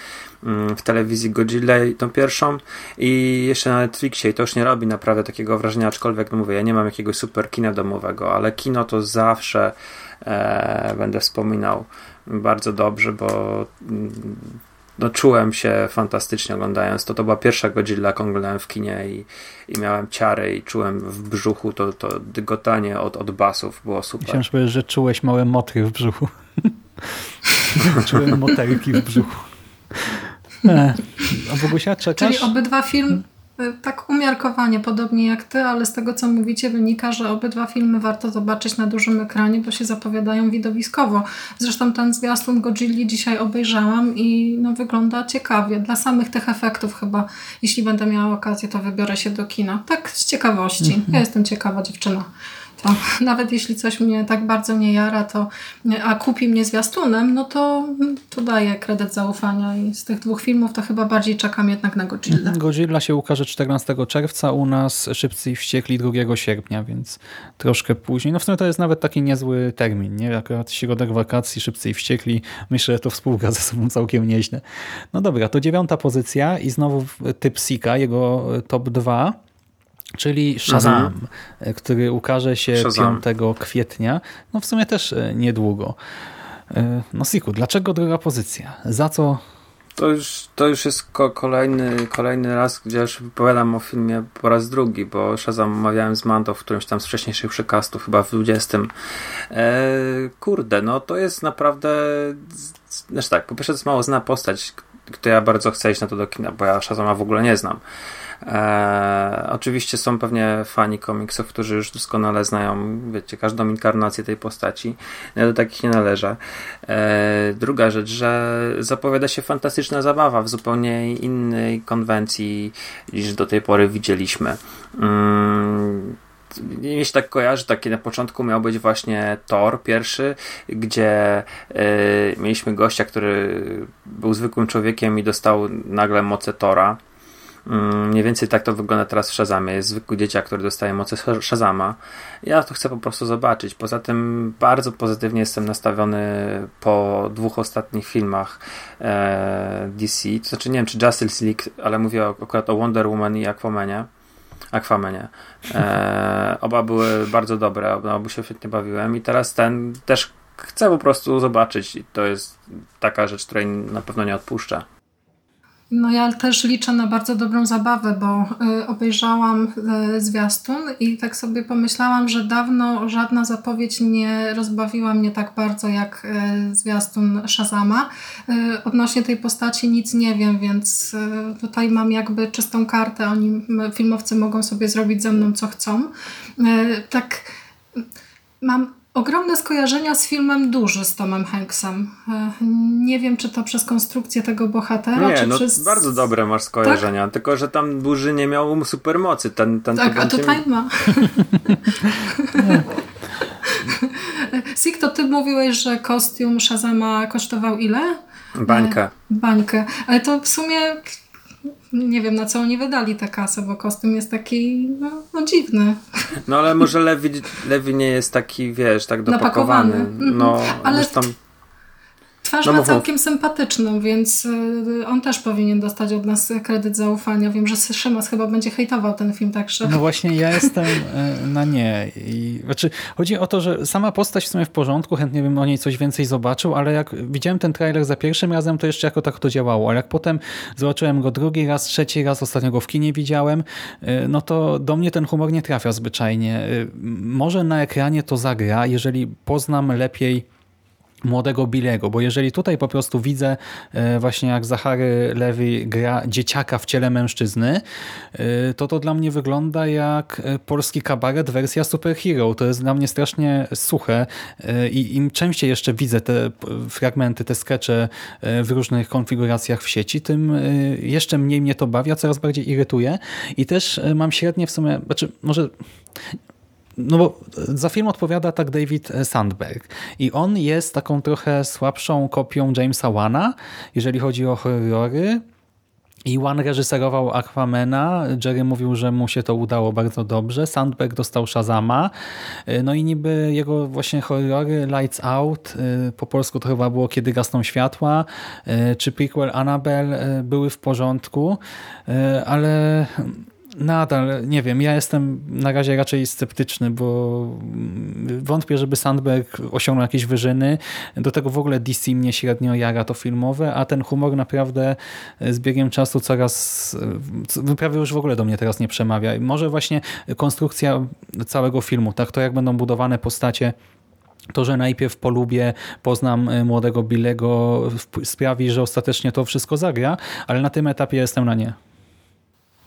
S3: mm, w telewizji Godzilla tą pierwszą i jeszcze na Netflixie i to już nie robi naprawdę takiego wrażenia, aczkolwiek no mówię, ja nie mam jakiegoś super kina domowego, ale kino to zawsze e, będę wspominał bardzo dobrze, bo mm, no, czułem się fantastycznie oglądając to. To była pierwsza Godzilla, jaką oglądałem w kinie i, i miałem ciary i czułem w brzuchu to, to dygotanie od, od basów. Było super.
S1: Myślałem, że, że czułeś małe motry w brzuchu. Czułem motelki w brzuchu. E, a Bogusia, czekasz?
S2: Czyli obydwa filmy Y, tak umiarkowanie, podobnie jak ty, ale z tego co mówicie wynika, że obydwa filmy warto zobaczyć na dużym ekranie, bo się zapowiadają widowiskowo. Zresztą ten zwiastun Godzilli dzisiaj obejrzałam i no, wygląda ciekawie. Dla samych tych efektów chyba, jeśli będę miała okazję, to wybiorę się do kina. Tak z ciekawości. -hmm. Ja jestem ciekawa dziewczyna to nawet jeśli coś mnie tak bardzo nie jara, to, a kupi mnie zwiastunem, no to, to daję kredyt zaufania i z tych dwóch filmów to chyba bardziej czekam jednak na Godzilla.
S1: Godzilla się ukaże 14 czerwca, u nas Szybcy i Wściekli 2 sierpnia, więc troszkę później. No w sumie to jest nawet taki niezły termin, nie? Akurat środek wakacji, Szybcy i Wściekli, myślę, że to współgra ze sobą całkiem nieźle. No dobra, to dziewiąta pozycja i znowu typ Sika, jego top 2 czyli Shazam, mhm. który ukaże się Shazam. 5 kwietnia. No w sumie też e, niedługo. E, no Siku, dlaczego druga pozycja? Za co
S3: to już, to już jest ko kolejny, kolejny raz, gdzie już wypowiadam o filmie po raz drugi, bo Shazam omawiałem z Mando w którymś tam z wcześniejszych przekastów, chyba w 20. E, kurde, no to jest naprawdę znaczy tak, po pierwsze to jest mało zna postać, której ja bardzo chcę iść na to do kina, bo ja Shazama w ogóle nie znam. E, oczywiście są pewnie fani komiksów, którzy już doskonale znają, wiecie, każdą inkarnację tej postaci. Ja do takich nie należę. E, druga rzecz, że zapowiada się fantastyczna zabawa w zupełnie innej konwencji niż do tej pory widzieliśmy. Mm, mi się tak kojarzy, taki na początku miał być właśnie Thor pierwszy, gdzie y, mieliśmy gościa, który był zwykłym człowiekiem i dostał nagle moce Tora. Mm, mniej więcej tak to wygląda teraz w Shazamie. Jest zwykły dzieciak, który dostaje moce Shazama. Ja to chcę po prostu zobaczyć. Poza tym bardzo pozytywnie jestem nastawiony po dwóch ostatnich filmach e, DC. To znaczy nie wiem, czy Justice League, ale mówię akurat o Wonder Woman i Aquamanie. Aquamanie. E, oba były bardzo dobre, oba się świetnie bawiłem i teraz ten też chcę po prostu zobaczyć i to jest taka rzecz, której na pewno nie odpuszczę.
S2: No ja też liczę na bardzo dobrą zabawę, bo y, obejrzałam y, zwiastun i tak sobie pomyślałam, że dawno żadna zapowiedź nie rozbawiła mnie tak bardzo jak y, zwiastun Shazama. Odnośnie tej postaci nic nie wiem, więc tutaj mam jakby czystą kartę. Oni, filmowcy mogą sobie zrobić ze mną co chcą. Tak mam ogromne skojarzenia z filmem Duży z Tomem Hanksem. E, Nie wiem, czy to przez konstrukcję tego bohatera,
S3: Nie,
S2: czy
S3: no
S2: przez...
S3: bardzo dobre masz skojarzenia, tylko że tam Burzy nie miał supermocy. Ten, ten
S2: Tak, a tutaj ma. Sik, to ty mówiłeś, że kostium Shazama kosztował ile?
S3: bańka.
S2: Bańkę. Ale to w sumie nie wiem, na co oni wydali tę kasę, bo kostium jest taki no, no dziwny.
S3: No ale może Lewi, Lewi nie jest taki, wiesz, tak dopakowany.
S2: Mhm.
S3: No,
S2: Ale
S3: zresztą...
S2: Twarz
S3: No
S2: ma całkiem sympatyczną, więc y, on też powinien dostać od nas kredyt zaufania. Wiem, że Szymas chyba będzie hejtował ten film, także...
S1: No właśnie, ja jestem e, na nie. I, znaczy, chodzi o to, że sama postać w sumie w porządku, chętnie bym o niej coś więcej zobaczył, ale jak widziałem ten trailer za pierwszym razem, to jeszcze jako tak to działało, ale jak potem zobaczyłem go drugi raz, trzeci raz, ostatnio go w kinie widziałem, e, no to do mnie ten humor nie trafia zwyczajnie. E, Może na ekranie to zagra, jeżeli poznam lepiej młodego Billego, bo jeżeli tutaj po prostu widzę e, właśnie jak Zachary Lewy gra dzieciaka w ciele mężczyzny, e, to to dla mnie wygląda jak e, polski kabaret wersja superhero. To jest dla mnie strasznie suche i im częściej jeszcze widzę te fragmenty, te skecze w różnych konfiguracjach w sieci, tym jeszcze mniej mnie to bawi, a coraz bardziej irytuje i też mam średnie w sumie, znaczy może no bo za film odpowiada tak David Sandberg i on jest taką trochę słabszą kopią Jamesa Wana, jeżeli chodzi o horrory. I Wan reżyserował Aquamena, Jerry mówił, że mu się to udało bardzo dobrze, Sandberg dostał Shazama, no i niby jego właśnie horrory Lights Out, y, po polsku to chyba było Kiedy gasną światła, y, czy prequel Annabelle y, były w porządku, ale Nadal, nie wiem, ja jestem na razie raczej sceptyczny, bo wątpię, żeby Sandberg osiągnął jakieś wyżyny. Do tego w ogóle DC mnie średnio jara to filmowe, a ten humor naprawdę z biegiem czasu coraz, co- prawie już w ogóle do mnie teraz nie przemawia. Może właśnie konstrukcja całego filmu, tak to jak będą budowane postacie, to, że najpierw polubię, poznam y, młodego Billego, wp- sprawi, że ostatecznie to wszystko zagra, ale na tym etapie jestem na nie.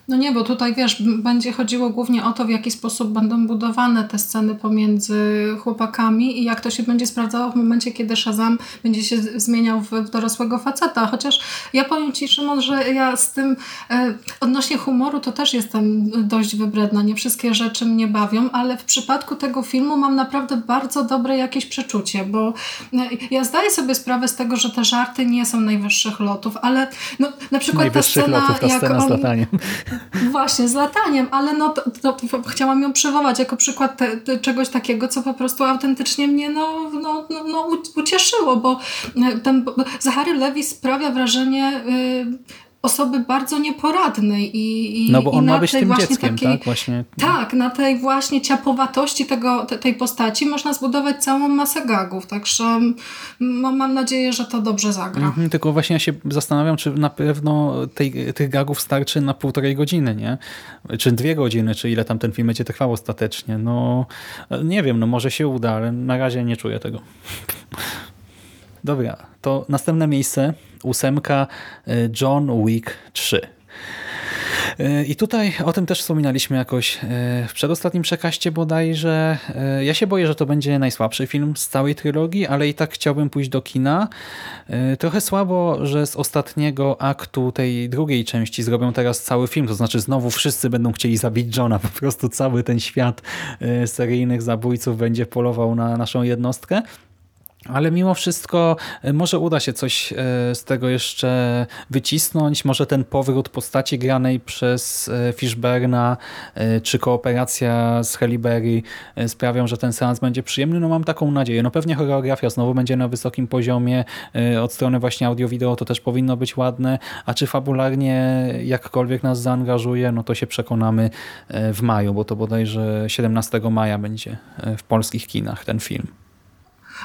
S2: No nie, bo tutaj wiesz, będzie chodziło głównie o to, w jaki sposób będą budowane te sceny pomiędzy chłopakami i jak to się będzie sprawdzało w momencie, kiedy Shazam będzie się zmieniał w, dorosłego faceta. Chociaż ja powiem Ci, Szymon, że ja z tym e, odnośnie humoru to też jestem dość wybredna. Nie wszystkie rzeczy mnie bawią, ale w przypadku tego filmu mam naprawdę bardzo dobre jakieś przeczucie, bo e, ja zdaję sobie sprawę z tego, że te żarty nie są najwyższych lotów, ale no, na przykład ta scena,
S1: lotów ta
S2: jak
S1: scena z
S2: on. Właśnie, z lataniem, ale no to, to, to chciałam ją przywołać jako przykład te, te, czegoś takiego, co po prostu autentycznie mnie no, no, no, no ucieszyło, bo e, ten Zachary Lewi sprawia wrażenie y, osoby bardzo nieporadnej i, i
S1: No bo
S2: i
S1: on
S2: na
S1: ma być tym
S2: właśnie
S1: dzieckiem,
S2: takiej,
S1: tak? Właśnie.
S2: tak, na tej właśnie ciapowatości tego, te, tej postaci można zbudować całą masę gagów, także mm, no, mam nadzieję, że to dobrze zagra.
S1: Mhm, tylko właśnie ja się zastanawiam, czy na pewno tej, tych gagów starczy na półtorej godziny, nie? Czy dwie godziny, czy ile tam ten film będzie trwał ostatecznie. No nie wiem, no może się uda, ale na razie nie czuję tego. Dobra, to następne miejsce, ósemka y, John Wick 3. Y, I tutaj o tym też wspominaliśmy jakoś y, w przedostatnim przekaście bodajże. Ja się boję, że to będzie najsłabszy film z całej trylogii, ale i tak chciałbym pójść do kina. Trochę słabo, że z ostatniego aktu tej drugiej części zrobią teraz cały film, to znaczy znowu wszyscy będą chcieli zabić Johna, po prostu cały ten świat seryjnych zabójców będzie polował na naszą jednostkę. Ale mimo wszystko e, może uda się coś e, z tego jeszcze wycisnąć. Może ten powrót postaci granej przez e, Fishberna czy kooperacja z Halle Berry e, sprawią, że ten seans będzie przyjemny. No mam taką nadzieję. No pewnie choreografia znowu będzie na wysokim poziomie. Od strony właśnie audio-wideo to też powinno być ładne. A czy fabularnie jakkolwiek nas zaangażuje, no to się przekonamy w maju, bo to bodajże 17 maja będzie w polskich kinach ten film.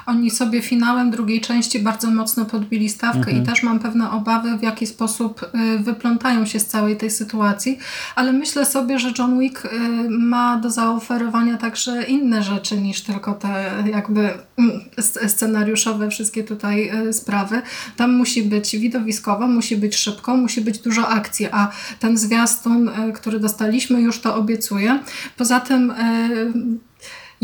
S2: Oni sobie finałem drugiej części bardzo mocno podbili stawkę
S1: Mhm.
S2: i też mam pewne obawy, w jaki sposób y, wyplątają się z całej tej sytuacji, ale myślę sobie, że John Wick y, ma do zaoferowania także inne rzeczy niż tylko te jakby mm, sc- scenariuszowe wszystkie tutaj y, sprawy. Tam musi być widowiskowo, musi być szybko, musi być dużo akcji, a ten zwiastun, który dostaliśmy już to obiecuje. Poza tym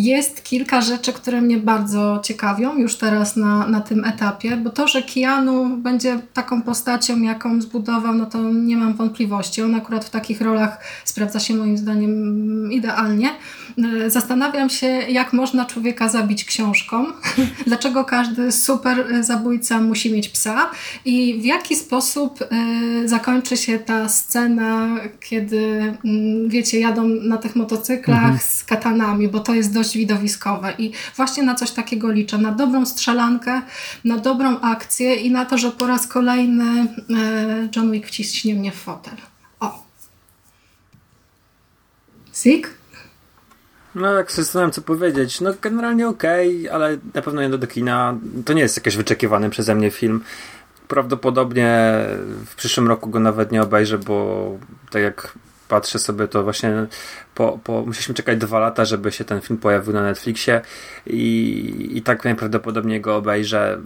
S2: jest kilka rzeczy, które mnie bardzo ciekawią już teraz na, na tym etapie, bo to, że Keanu będzie taką postacią, jaką zbudował, no to nie mam wątpliwości. On akurat w takich rolach sprawdza się moim zdaniem idealnie. E, Zastanawiam się, jak można człowieka zabić książką, dlaczego każdy super e, zabójca musi mieć psa i w jaki sposób e, zakończy się ta scena, kiedy, mm, wiecie, jadą na tych motocyklach z katanami, bo to jest dość widowiskowe i właśnie na coś takiego liczę, na dobrą strzelankę, na dobrą akcję i na to, że po raz kolejny John Wick wciśnie mnie w fotel. O. Sik?
S3: No tak zastanawiam co powiedzieć. No generalnie okej, ale na pewno nie do kina. To nie jest jakiś wyczekiwany przeze mnie film. Prawdopodobnie w przyszłym roku go nawet nie obejrzę, bo tak jak patrzę sobie, to właśnie po, po, musieliśmy czekać dwa lata, żeby się ten film pojawił na Netflixie i, i tak najprawdopodobniej go obejrzę.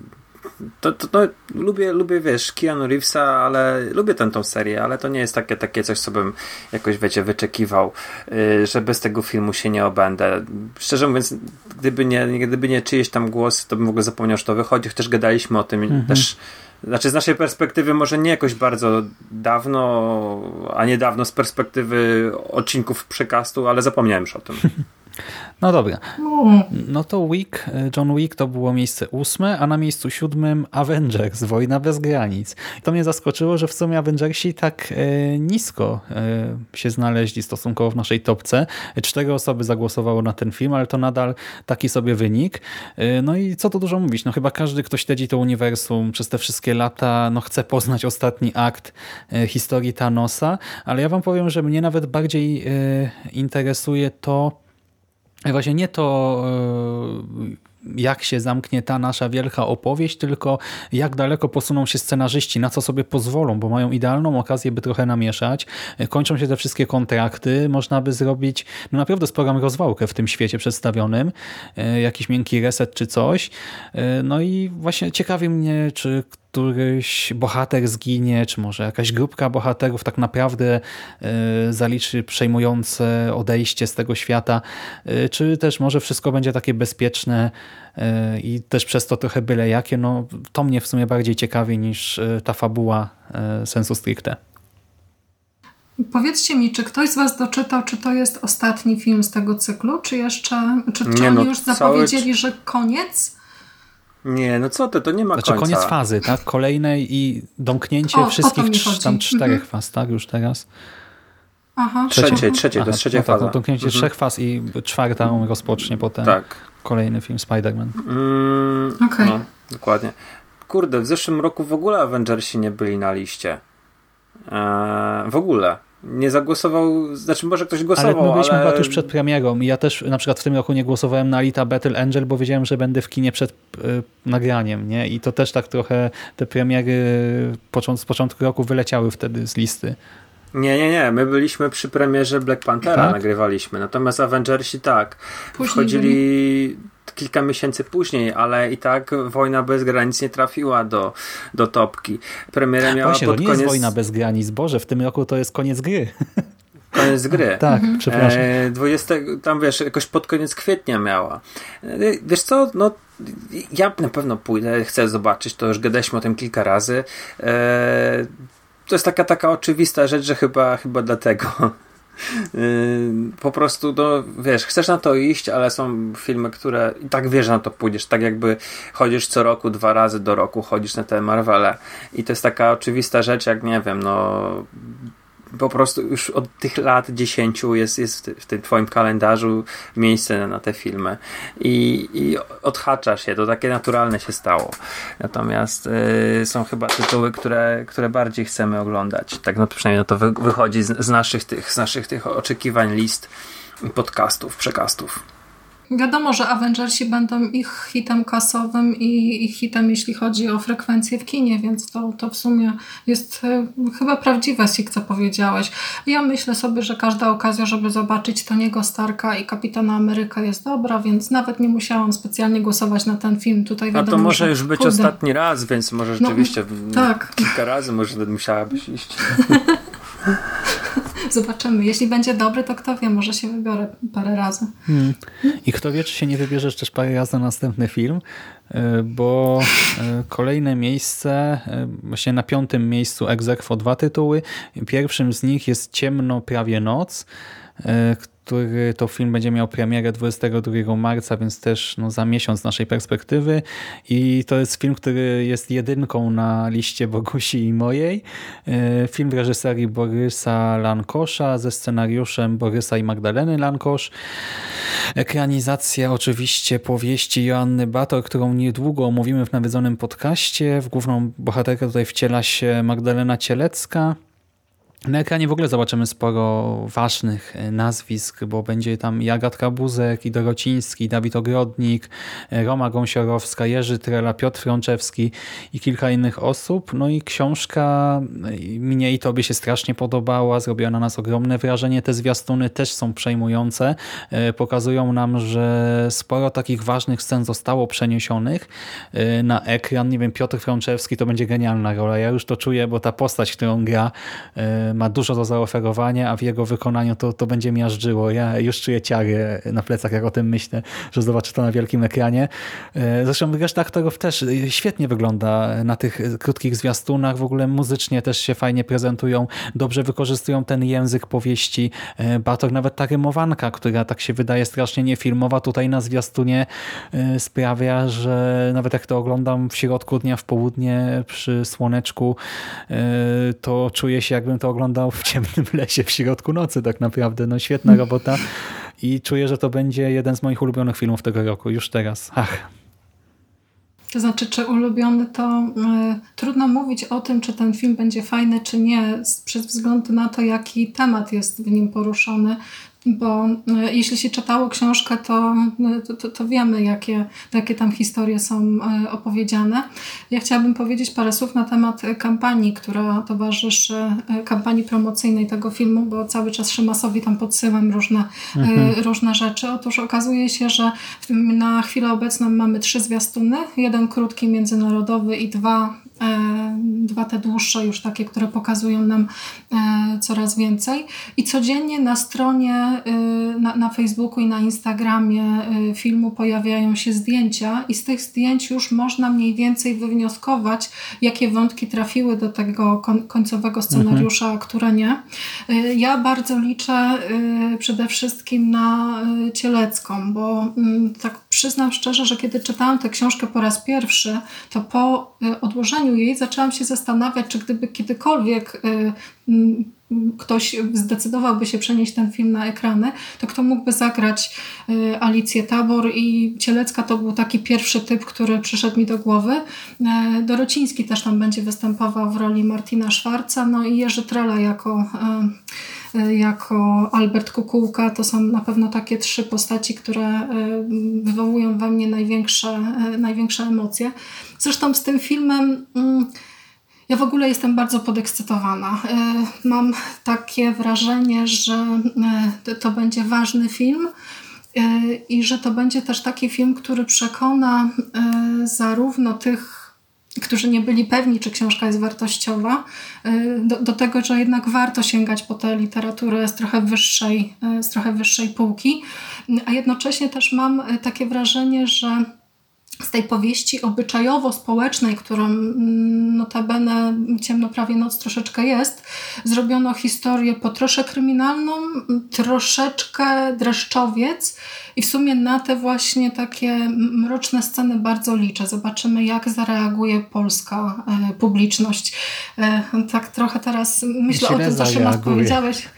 S3: To, to, to lubię, lubię, wiesz, Keanu Reevesa, ale lubię tę tą serię, ale to nie jest takie, takie coś, co bym jakoś, wiecie, wyczekiwał, yy, że bez tego filmu się nie obędę. Szczerze mówiąc, gdyby nie, gdyby nie czyjeś tam głos, to bym w ogóle zapomniał, że to wychodzi, chociaż gadaliśmy o tym też znaczy z naszej perspektywy może nie jakoś bardzo dawno, a niedawno z perspektywy odcinków przekastu, ale zapomniałem już o tym.
S1: No dobra,
S2: Mm.
S1: no to Wick, John Wick to było miejsce ósme, a na miejscu siódmym Avengers, Wojna bez granic. To mnie zaskoczyło, że w sumie Avengersi tak e, nisko e, się znaleźli stosunkowo w naszej topce. Cztery osoby zagłosowało na ten film, ale to nadal taki sobie wynik. E, no i co tu dużo mówić, no chyba każdy, kto śledzi to uniwersum przez te wszystkie lata, no chce poznać ostatni akt e, historii Thanosa, ale ja wam powiem, że mnie nawet bardziej e, interesuje to, Właśnie nie to, e, jak się zamknie ta nasza wielka opowieść, tylko jak daleko posuną się scenarzyści, na co sobie pozwolą, bo mają idealną okazję, by trochę namieszać. E, Kończą się te wszystkie kontrakty, można by zrobić no naprawdę sporą rozwałkę w tym świecie przedstawionym, e, jakiś miękki reset czy coś. No i właśnie ciekawi mnie, czy któryś bohater zginie, czy może jakaś grupka bohaterów tak naprawdę e, zaliczy przejmujące odejście z tego świata, e, czy też może wszystko będzie takie bezpieczne e, i też przez to trochę byle jakie. No, to mnie w sumie bardziej ciekawi niż ta fabuła sensu stricte.
S2: Powiedzcie mi, czy ktoś z Was doczytał, czy to jest ostatni film z tego cyklu, czy jeszcze, czy, czy
S3: Nie,
S2: oni
S3: no,
S2: już
S3: cały-
S2: zapowiedzieli, że koniec?
S3: Nie, no co ty, to nie ma
S1: Znaczy
S3: końca.
S1: koniec fazy, tak? Kolejnej i domknięcie
S2: O, o
S1: wszystkich
S2: chodzi.
S1: tam czterech
S2: Mhm.
S1: faz, tak? Już teraz.
S2: Aha.
S3: Trzeciej,
S2: aha.
S3: trzeciej, to jest trzecia
S1: no tak,
S3: faza.
S1: domknięcie
S3: Mhm.
S1: trzech faz i czwartą rozpocznie potem
S3: Tak.
S1: kolejny film Spider-Man.
S3: Mm,
S2: Okej.
S3: No, dokładnie. Kurde, w zeszłym roku w ogóle Avengersi nie byli na liście. Eee, w ogóle. Nie zagłosował, znaczy może ktoś
S1: Ale
S3: głosował,
S1: my byliśmy
S3: ale...
S1: chyba tuż przed premierą i ja też na przykład w tym roku nie głosowałem na Alita Battle Angel, bo wiedziałem, że będę w kinie przed y, nagraniem, nie? I to też tak trochę te premiery począt, z początku roku wyleciały wtedy z listy.
S3: Nie, nie, nie. My byliśmy przy premierze Black Panthera,
S1: Tak?
S3: nagrywaliśmy. Natomiast Avengersi tak.
S2: Później
S3: Wchodzili kilka miesięcy później, ale i tak Wojna bez granic nie trafiła do, do topki. Premiera miała
S1: Właśnie, to
S3: pod
S1: nie
S3: koniec,
S1: jest wojna bez granic, Boże, w tym roku to jest koniec gry.
S3: koniec gry.
S1: tak, przepraszam.
S3: E, 20, tam wiesz, jakoś pod koniec kwietnia miała. E, Wiesz co, no ja na pewno pójdę, chcę zobaczyć, to już gadaliśmy o tym kilka razy. E, to jest taka taka oczywista rzecz, że chyba, chyba dlatego. Po prostu, no wiesz, chcesz na to iść, ale są filmy, które i tak wiesz, że na to pójdziesz. Tak jakby chodzisz co roku, dwa razy do roku, chodzisz na te Marvele. I to jest taka oczywista rzecz, jak nie wiem, no po prostu już od tych lat dziesięciu jest, jest w tym twoim kalendarzu miejsce na te filmy i, i odhaczasz je, to takie naturalne się stało. Natomiast y, są chyba tytuły, które, które bardziej chcemy oglądać. Tak no przynajmniej no to wy, wychodzi z, z, naszych tych, z naszych tych oczekiwań, list, podcastów, przekastów.
S2: Wiadomo, że Avengersi będą ich hitem kasowym i ich hitem, jeśli chodzi o frekwencję w kinie, więc to, to w sumie jest e, chyba prawdziwe, Sik, co powiedziałeś. Ja myślę sobie, że każda okazja, żeby zobaczyć Toniego Starka i Kapitana Ameryka jest dobra, więc nawet nie musiałam specjalnie głosować na ten film. Tutaj
S3: A
S2: wiadomo,
S3: to może
S2: że,
S3: już być
S2: kurde,
S3: ostatni raz, więc może
S2: No,
S3: rzeczywiście w-
S2: tak.
S3: kilka razy może musiałabyś iść.
S2: Zobaczymy. Jeśli będzie dobry, to kto wie, może się wybiorę parę razy.
S1: I kto wie, czy się nie wybierzesz też parę razy na następny film, y, bo y, kolejne miejsce, y, właśnie na piątym miejscu aequo dwa tytuły. Pierwszym z nich jest Ciemno prawie noc, który to film będzie miał premierę 22 marca, więc też no, za miesiąc z naszej perspektywy. I to jest film, który jest jedynką na liście Bogusi i mojej. Y, Film w reżyserii Borysa Lankosza ze scenariuszem Borysa i Magdaleny Lankosz. Ekranizacja oczywiście powieści Joanny Bator, którą niedługo omówimy w nawiedzonym podcaście. W główną bohaterkę tutaj wciela się Magdalena Cielecka. Na ekranie w ogóle zobaczymy sporo ważnych e, nazwisk, bo będzie tam i Agatka Buzek, i Dorociński, Dawid Ogrodnik, e, Roma Gąsiorowska, Jerzy Trela, Piotr Frączewski i kilka innych osób. No i książka mnie i tobie się strasznie podobała, zrobiła na nas ogromne wrażenie. Te zwiastuny też są przejmujące. E, Pokazują nam, że sporo takich ważnych scen zostało przeniesionych na ekran. Nie wiem, Piotr Frączewski to będzie genialna rola. Ja już to czuję, bo ta postać, którą gra ma dużo do zaoferowania, a w jego wykonaniu to, to będzie miażdżyło. Ja już czuję ciary na plecach, jak o tym myślę, że zobaczę to na wielkim ekranie. E, Zresztą reszta aktorów też e, świetnie wygląda na tych krótkich zwiastunach. W ogóle muzycznie też się fajnie prezentują. Dobrze wykorzystują ten język powieści. E, Bator, nawet ta rymowanka, która tak się wydaje strasznie niefilmowa, tutaj na zwiastunie sprawia, że nawet jak to oglądam w środku dnia, w południe przy słoneczku, to czuję się jakbym to oglądał w ciemnym lesie w środku nocy tak naprawdę. No świetna robota i czuję, że to będzie jeden z moich ulubionych filmów tego roku, już teraz. Ach,
S2: To znaczy, czy ulubiony, to y, trudno mówić o tym, czy ten film będzie fajny, czy nie, z, przez względu na to, jaki temat jest w nim poruszony. Bo y, jeśli się czytało książkę, to, y, to, to, to wiemy, jakie, jakie tam historie są y, opowiedziane. Ja chciałabym powiedzieć parę słów na temat kampanii, która towarzyszy y, kampanii promocyjnej tego filmu, bo cały czas Szymasowi tam podsyłam różne, y, różne rzeczy. Otóż okazuje się, że na chwilę obecną mamy trzy zwiastuny, jeden krótki, międzynarodowy i dwa, e, dwa te dłuższe już takie, które pokazują nam e, coraz więcej. I codziennie na stronie, e, na, na Facebooku i na Instagramie e, filmu pojawiają się zdjęcia i z tych zdjęć już można mniej więcej wywnioskować, jakie wątki trafiły do tego końcowego scenariusza, a które nie. E, Ja bardzo liczę e, przede wszystkim na e, Cielecką, bo mm, tak przyznam szczerze, że kiedy czytałam tę książkę po raz pierwszy, to po e, odłożeniu jej zaczęłam się zastanawiać, czy gdyby kiedykolwiek mm, ktoś zdecydowałby się przenieść ten film na ekrany, to kto mógłby zagrać e, Alicję Tabor i Cielecka to był taki pierwszy typ, który przyszedł mi do głowy. E, Dorociński też tam będzie występował w roli Martina Szwarca, no i Jerzy Trela jako e, e, jako Albert Kukułka, to są na pewno takie trzy postaci, które wywołują we mnie największe, największe emocje. Zresztą z tym filmem mm, ja w ogóle jestem bardzo podekscytowana. E, Mam takie wrażenie, że e, to- będzie ważny film e, i że to będzie też taki film, który przekona zarówno tych którzy nie byli pewni, czy książka jest wartościowa, do, do tego, że jednak warto sięgać po tę literaturę z trochę wyższej, z trochę wyższej półki. A jednocześnie też mam takie wrażenie, że z tej powieści obyczajowo-społecznej, którą mm, notabene Ciemno prawie noc troszeczkę jest, zrobiono historię po trosze kryminalną, troszeczkę dreszczowiec i w sumie na te właśnie takie mroczne sceny bardzo liczę. Zobaczymy, jak zareaguje polska e, publiczność. E, tak trochę teraz myślę o
S1: Źle
S2: tym, co Szymas powiedziałeś.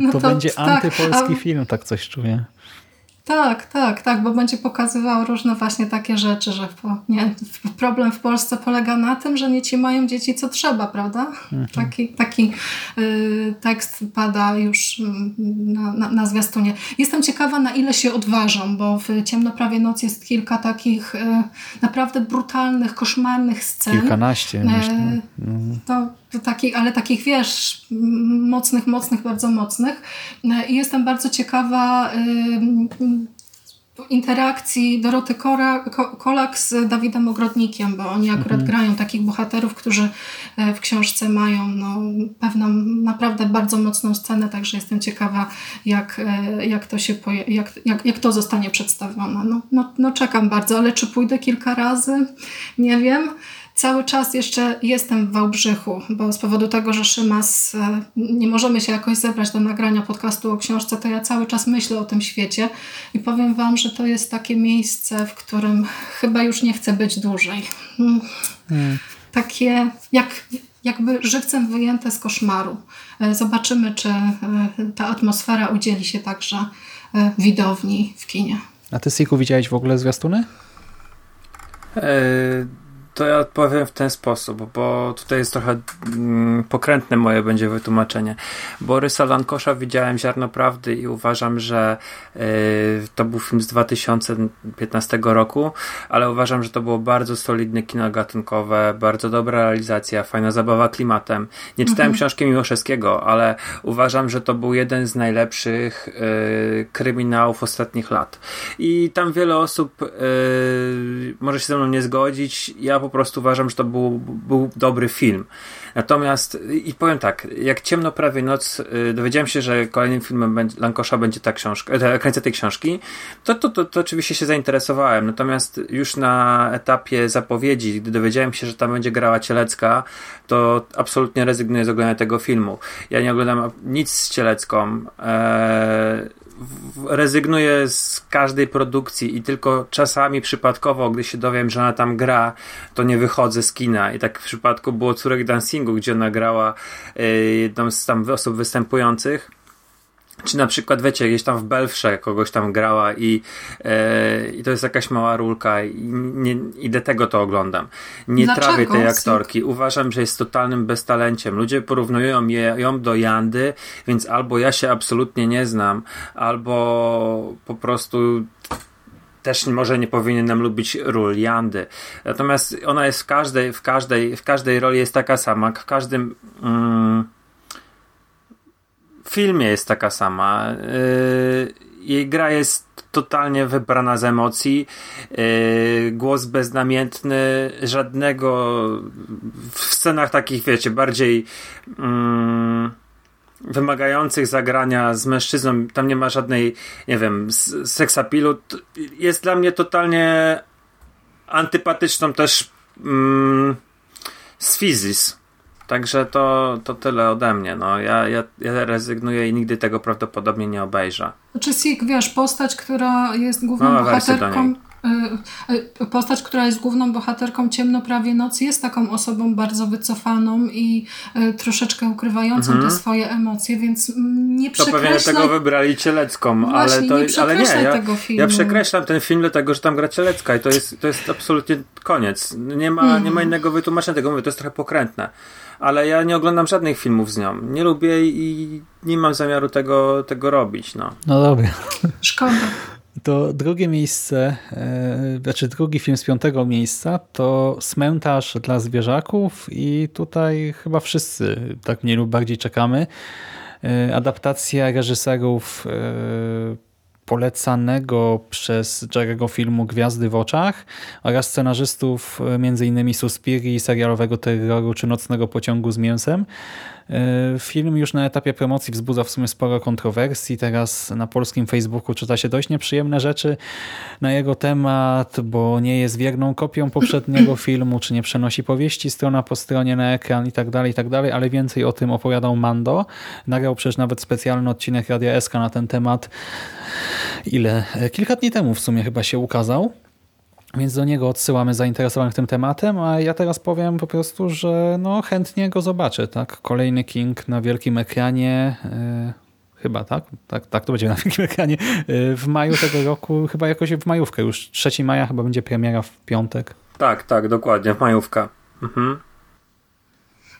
S2: No
S1: to,
S2: to
S1: będzie
S2: tak,
S1: antypolski
S2: a-
S1: film, tak coś czuję.
S2: Tak, tak, tak, bo będzie pokazywał różne właśnie takie rzeczy, że po, nie, problem w Polsce polega na tym, że nie ci mają dzieci co trzeba, prawda? Mhm. Taki, taki y, tekst pada już mm, na, na, na zwiastunie. Jestem ciekawa, na ile się odważą, bo w Ciemno prawie noc jest kilka takich y, naprawdę brutalnych, koszmarnych scen.
S1: Kilkanaście,
S2: y, myślę. To, to takich, ale takich, wiesz, mocnych, mocnych, bardzo mocnych. Y, I jestem bardzo ciekawa y, interakcji Doroty Kolak z Dawidem Ogrodnikiem, bo oni akurat mhm. grają takich bohaterów, którzy e, w książce mają no, pewną naprawdę bardzo mocną scenę, także jestem ciekawa, jak, e, jak, to, się jak, jak, jak to zostanie przedstawione. No, no, no czekam bardzo, ale czy pójdę kilka razy? Nie wiem. Cały czas jeszcze jestem w Wałbrzychu, bo z powodu tego, że Szymas e, nie możemy się jakoś zebrać do nagrania podcastu o książce, to ja cały czas myślę o tym świecie i powiem Wam, że to jest takie miejsce, w którym chyba już nie chcę być dłużej. Hmm. Takie jak, jakby żywcem wyjęte z koszmaru. E, zobaczymy, czy e, ta atmosfera udzieli się także widowni w kinie.
S1: A ty, Siku, widziałeś w ogóle zwiastuny?
S3: To ja odpowiem w ten sposób, bo tutaj jest trochę mm, pokrętne moje będzie wytłumaczenie. Borysa Lankosza widziałem Ziarno Prawdy i uważam, że y, to był film z 2015 roku, ale uważam, że to było bardzo solidne kino gatunkowe, bardzo dobra realizacja, fajna zabawa klimatem. Nie czytałem mhm. książki Miłoszewskiego, ale uważam, że to był jeden z najlepszych y, kryminałów ostatnich lat. I tam wiele osób y, może się ze mną nie zgodzić. Ja po po prostu uważam, że to był, był dobry film. Natomiast, i powiem tak, jak Ciemno prawie noc, y, dowiedziałem się, że kolejnym filmem będzie, Lankosza będzie ta książka, krańce tej książki, to, to, to, to oczywiście się zainteresowałem. Natomiast już na etapie zapowiedzi, gdy dowiedziałem się, że tam będzie grała Cielecka, to absolutnie rezygnuję z oglądania tego filmu. Ja nie oglądam nic z Cielecką. Eee, rezygnuję z każdej produkcji i tylko czasami przypadkowo, gdy się dowiem, że ona tam gra, to nie wychodzę z kina. I tak w przypadku było Córek Dancingu, gdzie ona grała e, jedną z tam osób występujących czy na przykład, wiecie, gdzieś tam w Belfrze kogoś tam grała i, e, i to jest jakaś mała rulka i nie, idę tego to oglądam. Nie Dlaczego? trawię tej aktorki. Uważam, że jest totalnym beztalenciem. Ludzie porównują je, ją do Jandy, więc albo ja się absolutnie nie znam, albo po prostu też może nie powinienem lubić ról Jandy. Natomiast ona jest w każdej, w każdej, w każdej roli jest taka sama, w każdym... Mm, filmie jest taka sama. Yy, jej gra jest totalnie wybrana z emocji. Yy, głos beznamiętny, żadnego w scenach takich, wiecie, bardziej mm, wymagających zagrania z mężczyzną, tam nie ma żadnej, nie wiem, seksapilu. Jest dla mnie totalnie antypatyczną też mm, z fizis. Także to, to tyle ode mnie. No, ja, ja, ja rezygnuję i nigdy tego prawdopodobnie nie obejrzę.
S2: Znaczy Sik, wiesz, postać, która jest główną no, bohaterką y, y, postać, która jest główną bohaterką Ciemno prawie noc jest taką osobą bardzo wycofaną i y, troszeczkę ukrywającą mhm. te swoje emocje, więc nie przekreślaj...
S3: To pewnie tego wybrali Cielecką,
S2: Właśnie,
S3: ale to
S2: nie
S3: ale nie, ja,
S2: tego filmu.
S3: ja przekreślam ten film dlatego, że tam gra Cielecka i to jest, to jest absolutnie koniec. Nie ma, mhm. nie ma innego wytłumaczenia tego, mówię, to jest trochę pokrętne ale ja nie oglądam żadnych filmów z nią. Nie lubię i nie mam zamiaru tego, tego robić. No,
S1: no dobra.
S2: Szkoda.
S1: To drugie miejsce, e, znaczy drugi film z piątego miejsca to Smętarz dla zwierzaków i tutaj chyba wszyscy tak mniej lub bardziej czekamy. E, adaptacja reżyserów e, polecanego przez Jerego filmu Gwiazdy w oczach oraz scenarzystów e, m.in. Suspiri, serialowego terroru czy Nocnego pociągu z mięsem. E, film już na etapie promocji wzbudza w sumie sporo kontrowersji. Teraz na polskim Facebooku czyta się dość nieprzyjemne rzeczy na jego temat, bo nie jest wierną kopią poprzedniego filmu, czy nie przenosi powieści strona po stronie na ekran i tak dalej, i tak dalej, ale więcej o tym opowiadał Mando. Nagrał przecież nawet specjalny odcinek Radia SK na ten temat. Ile? E, kilka dni temu w sumie chyba się ukazał. Więc do niego odsyłamy zainteresowanych tym tematem, a ja teraz powiem po prostu, że no chętnie go zobaczę. Tak? Kolejny King na wielkim ekranie. Yy, chyba, tak? Tak, tak to będzie na wielkim ekranie. Y, w maju tego roku, chyba jakoś w majówkę, już 3 maja chyba będzie premiera w piątek.
S3: Tak, tak, dokładnie, majówka. Mhm.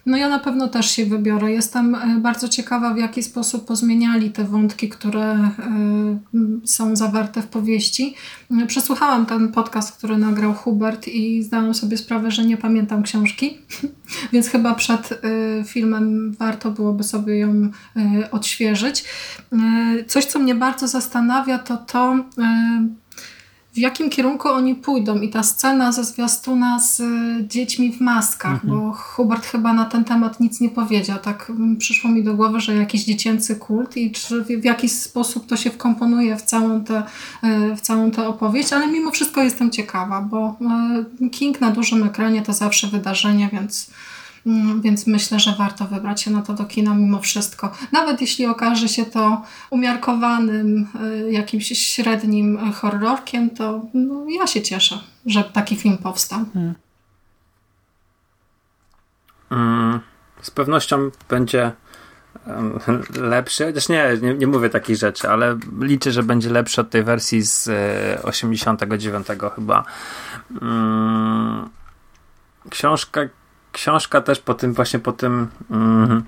S2: No ja na pewno też się wybiorę. Jestem e, bardzo ciekawa, w jaki sposób pozmieniali te wątki, które e, są zawarte w powieści. Przesłuchałam ten podcast, który nagrał Hubert i zdałam sobie sprawę, że nie pamiętam książki, więc chyba przed e, filmem warto byłoby sobie ją odświeżyć. Coś, co mnie bardzo zastanawia, to to, w jakim kierunku oni pójdą i ta scena ze zwiastuna z y, dziećmi w maskach, mhm. bo Hubert chyba na ten temat nic nie powiedział. Tak przyszło mi do głowy, że jakiś dziecięcy kult i czy w jakiś sposób to się wkomponuje w całą tę, y, w całą tę opowieść, ale mimo wszystko jestem ciekawa, bo y, King na dużym ekranie to zawsze wydarzenie, więc więc myślę, że warto wybrać się na to do kina mimo wszystko. Nawet jeśli okaże się to umiarkowanym, y, jakimś średnim horrorkiem, to no, ja się cieszę, że taki film powstał. Hmm.
S3: Mm, z pewnością będzie lepszy, chociaż nie, nie, nie, mówię takich rzeczy, ale liczę, że będzie lepszy od tej wersji z 89 y, chyba. Mm, książka książka też po tym, właśnie po tym mm,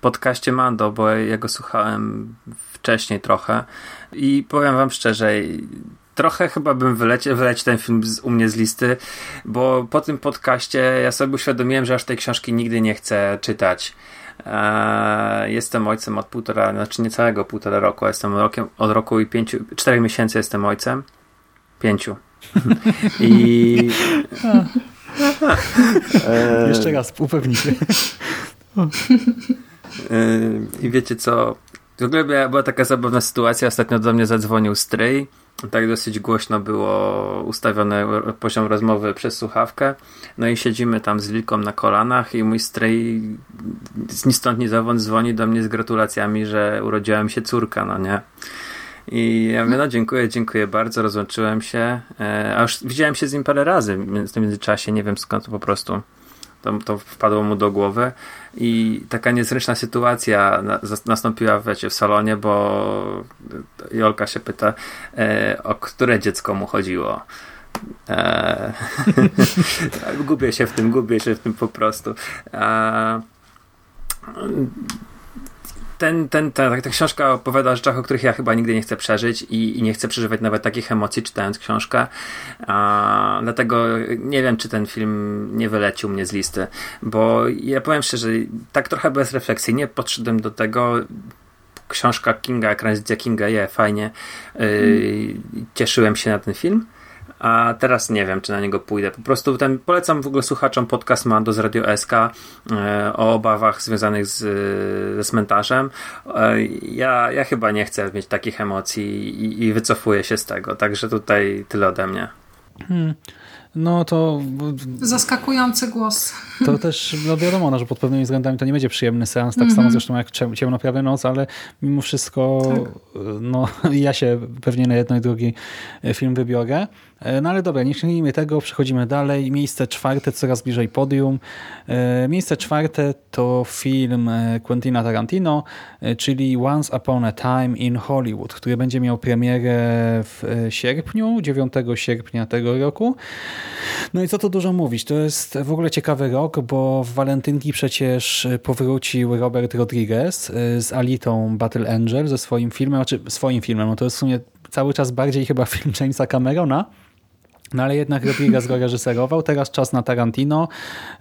S3: podcaście Mando, bo ja go słuchałem wcześniej trochę i powiem wam szczerze, trochę chyba bym wyleciał, ten film z, u mnie z listy, bo po tym podcaście ja sobie uświadomiłem, że aż tej książki nigdy nie chcę czytać. Eee, jestem ojcem od półtora, znaczy niecałego półtora roku, jestem rokiem, od roku i pięciu, czterech miesięcy jestem ojcem. Pięciu. I
S1: Jeszcze raz, upewnijmy.
S3: I wiecie co? W ogóle była taka zabawna sytuacja. Ostatnio do mnie zadzwonił stryj. Tak dosyć głośno było ustawiony poziom rozmowy przez słuchawkę. No i siedzimy tam z Lilką na kolanach i mój stryj ni stąd ni zowąd dzwoni do mnie z gratulacjami, że urodziła mi się córka, no nie? I ja mówię, no dziękuję, dziękuję bardzo, rozłączyłem się. E, a już widziałem się z nim parę razy w tym międzyczasie, nie wiem skąd po prostu to, to wpadło mu do głowy. I taka niezręczna sytuacja na, nastąpiła wiecie, w salonie, bo Jolka się pyta, e, o które dziecko mu chodziło. E, gubię się w tym, gubię się w tym po prostu. Ten, ten, ta, ta książka opowiada o rzeczach, o których ja chyba nigdy nie chcę przeżyć i, i nie chcę przeżywać nawet takich emocji czytając książkę. A, dlatego nie wiem, czy ten film nie wylecił mnie z listy, bo ja powiem szczerze, tak trochę bezrefleksyjnie podszedłem do tego. Książka Kinga, ekranizacja Kinga, je, fajnie. Yy, cieszyłem się na ten film a teraz nie wiem, czy na niego pójdę. Po prostu ten polecam w ogóle słuchaczom podcast Mando z Radio SK e, o obawach związanych z, ze cmentarzem. E, ja, ja chyba nie chcę mieć takich emocji i, i wycofuję się z tego, także tutaj tyle ode mnie.
S1: Hmm. No to...
S2: Zaskakujący głos.
S1: To też no wiadomo, no, że pod pewnymi względami to nie będzie przyjemny seans, tak mm -hmm. samo zresztą jak Ciemno prawie noc, ale mimo wszystko tak. no, ja się pewnie na jedno i drugi film wybiorę. E, no ale dobra, nie śmiejmy tego, przechodzimy dalej. Miejsce czwarte, coraz bliżej podium. E, miejsce czwarte to film e, Quentina Tarantino, czyli Once Upon a Time in Hollywood, który będzie miał premierę w sierpniu, 9 sierpnia tego roku. No i co tu dużo mówić, to jest w ogóle ciekawy rok, bo w walentynki przecież powrócił Robert Rodriguez z Alitą Battle Angel ze swoim filmem, znaczy swoim filmem, no to jest w sumie cały czas bardziej chyba film Jamesa Camerona, no ale jednak Rodriguez go reżyserował. Teraz czas na Tarantino.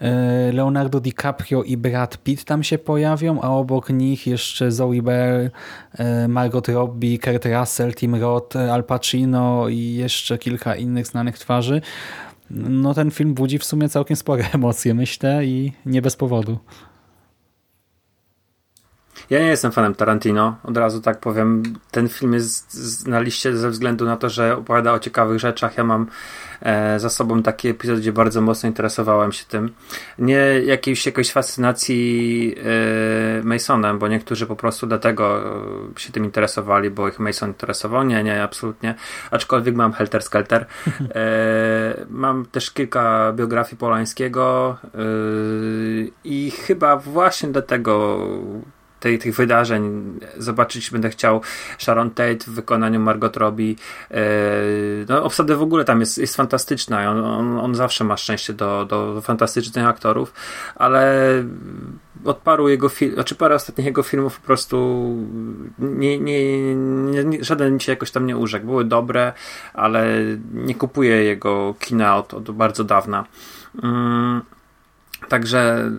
S1: E, Leonardo DiCaprio i Brad Pitt tam się pojawią, a obok nich jeszcze Zoe Bell, e, Margot Robbie, Kurt Russell, Tim Roth, Al Pacino i jeszcze kilka innych znanych twarzy. No ten film budzi w sumie całkiem spore emocje, myślę, i nie bez powodu.
S3: Ja nie jestem fanem Tarantino, od razu tak powiem. Ten film jest na liście ze względu na to, że opowiada o ciekawych rzeczach. Ja mam e, za sobą taki epizod, gdzie bardzo mocno interesowałem się tym. Nie jakiejś, jakiejś fascynacji e, Masonem, bo niektórzy po prostu dlatego e, się tym interesowali, bo ich Mason interesował. Nie, nie, absolutnie. Aczkolwiek mam Helter Skelter. E, mam też kilka biografii Polańskiego e, i chyba właśnie dlatego tej, tych wydarzeń zobaczyć będę chciał Sharon Tate w wykonaniu Margot Robbie. No, obsada w ogóle tam jest, jest fantastyczna. On, on, on zawsze ma szczęście do, do fantastycznych aktorów, ale od paru jego filmów, znaczy parę ostatnich jego filmów po prostu nie, nie, nie, żaden mi się jakoś tam nie urzekł. Były dobre, ale nie kupuję jego kina od, od bardzo dawna. Mm, także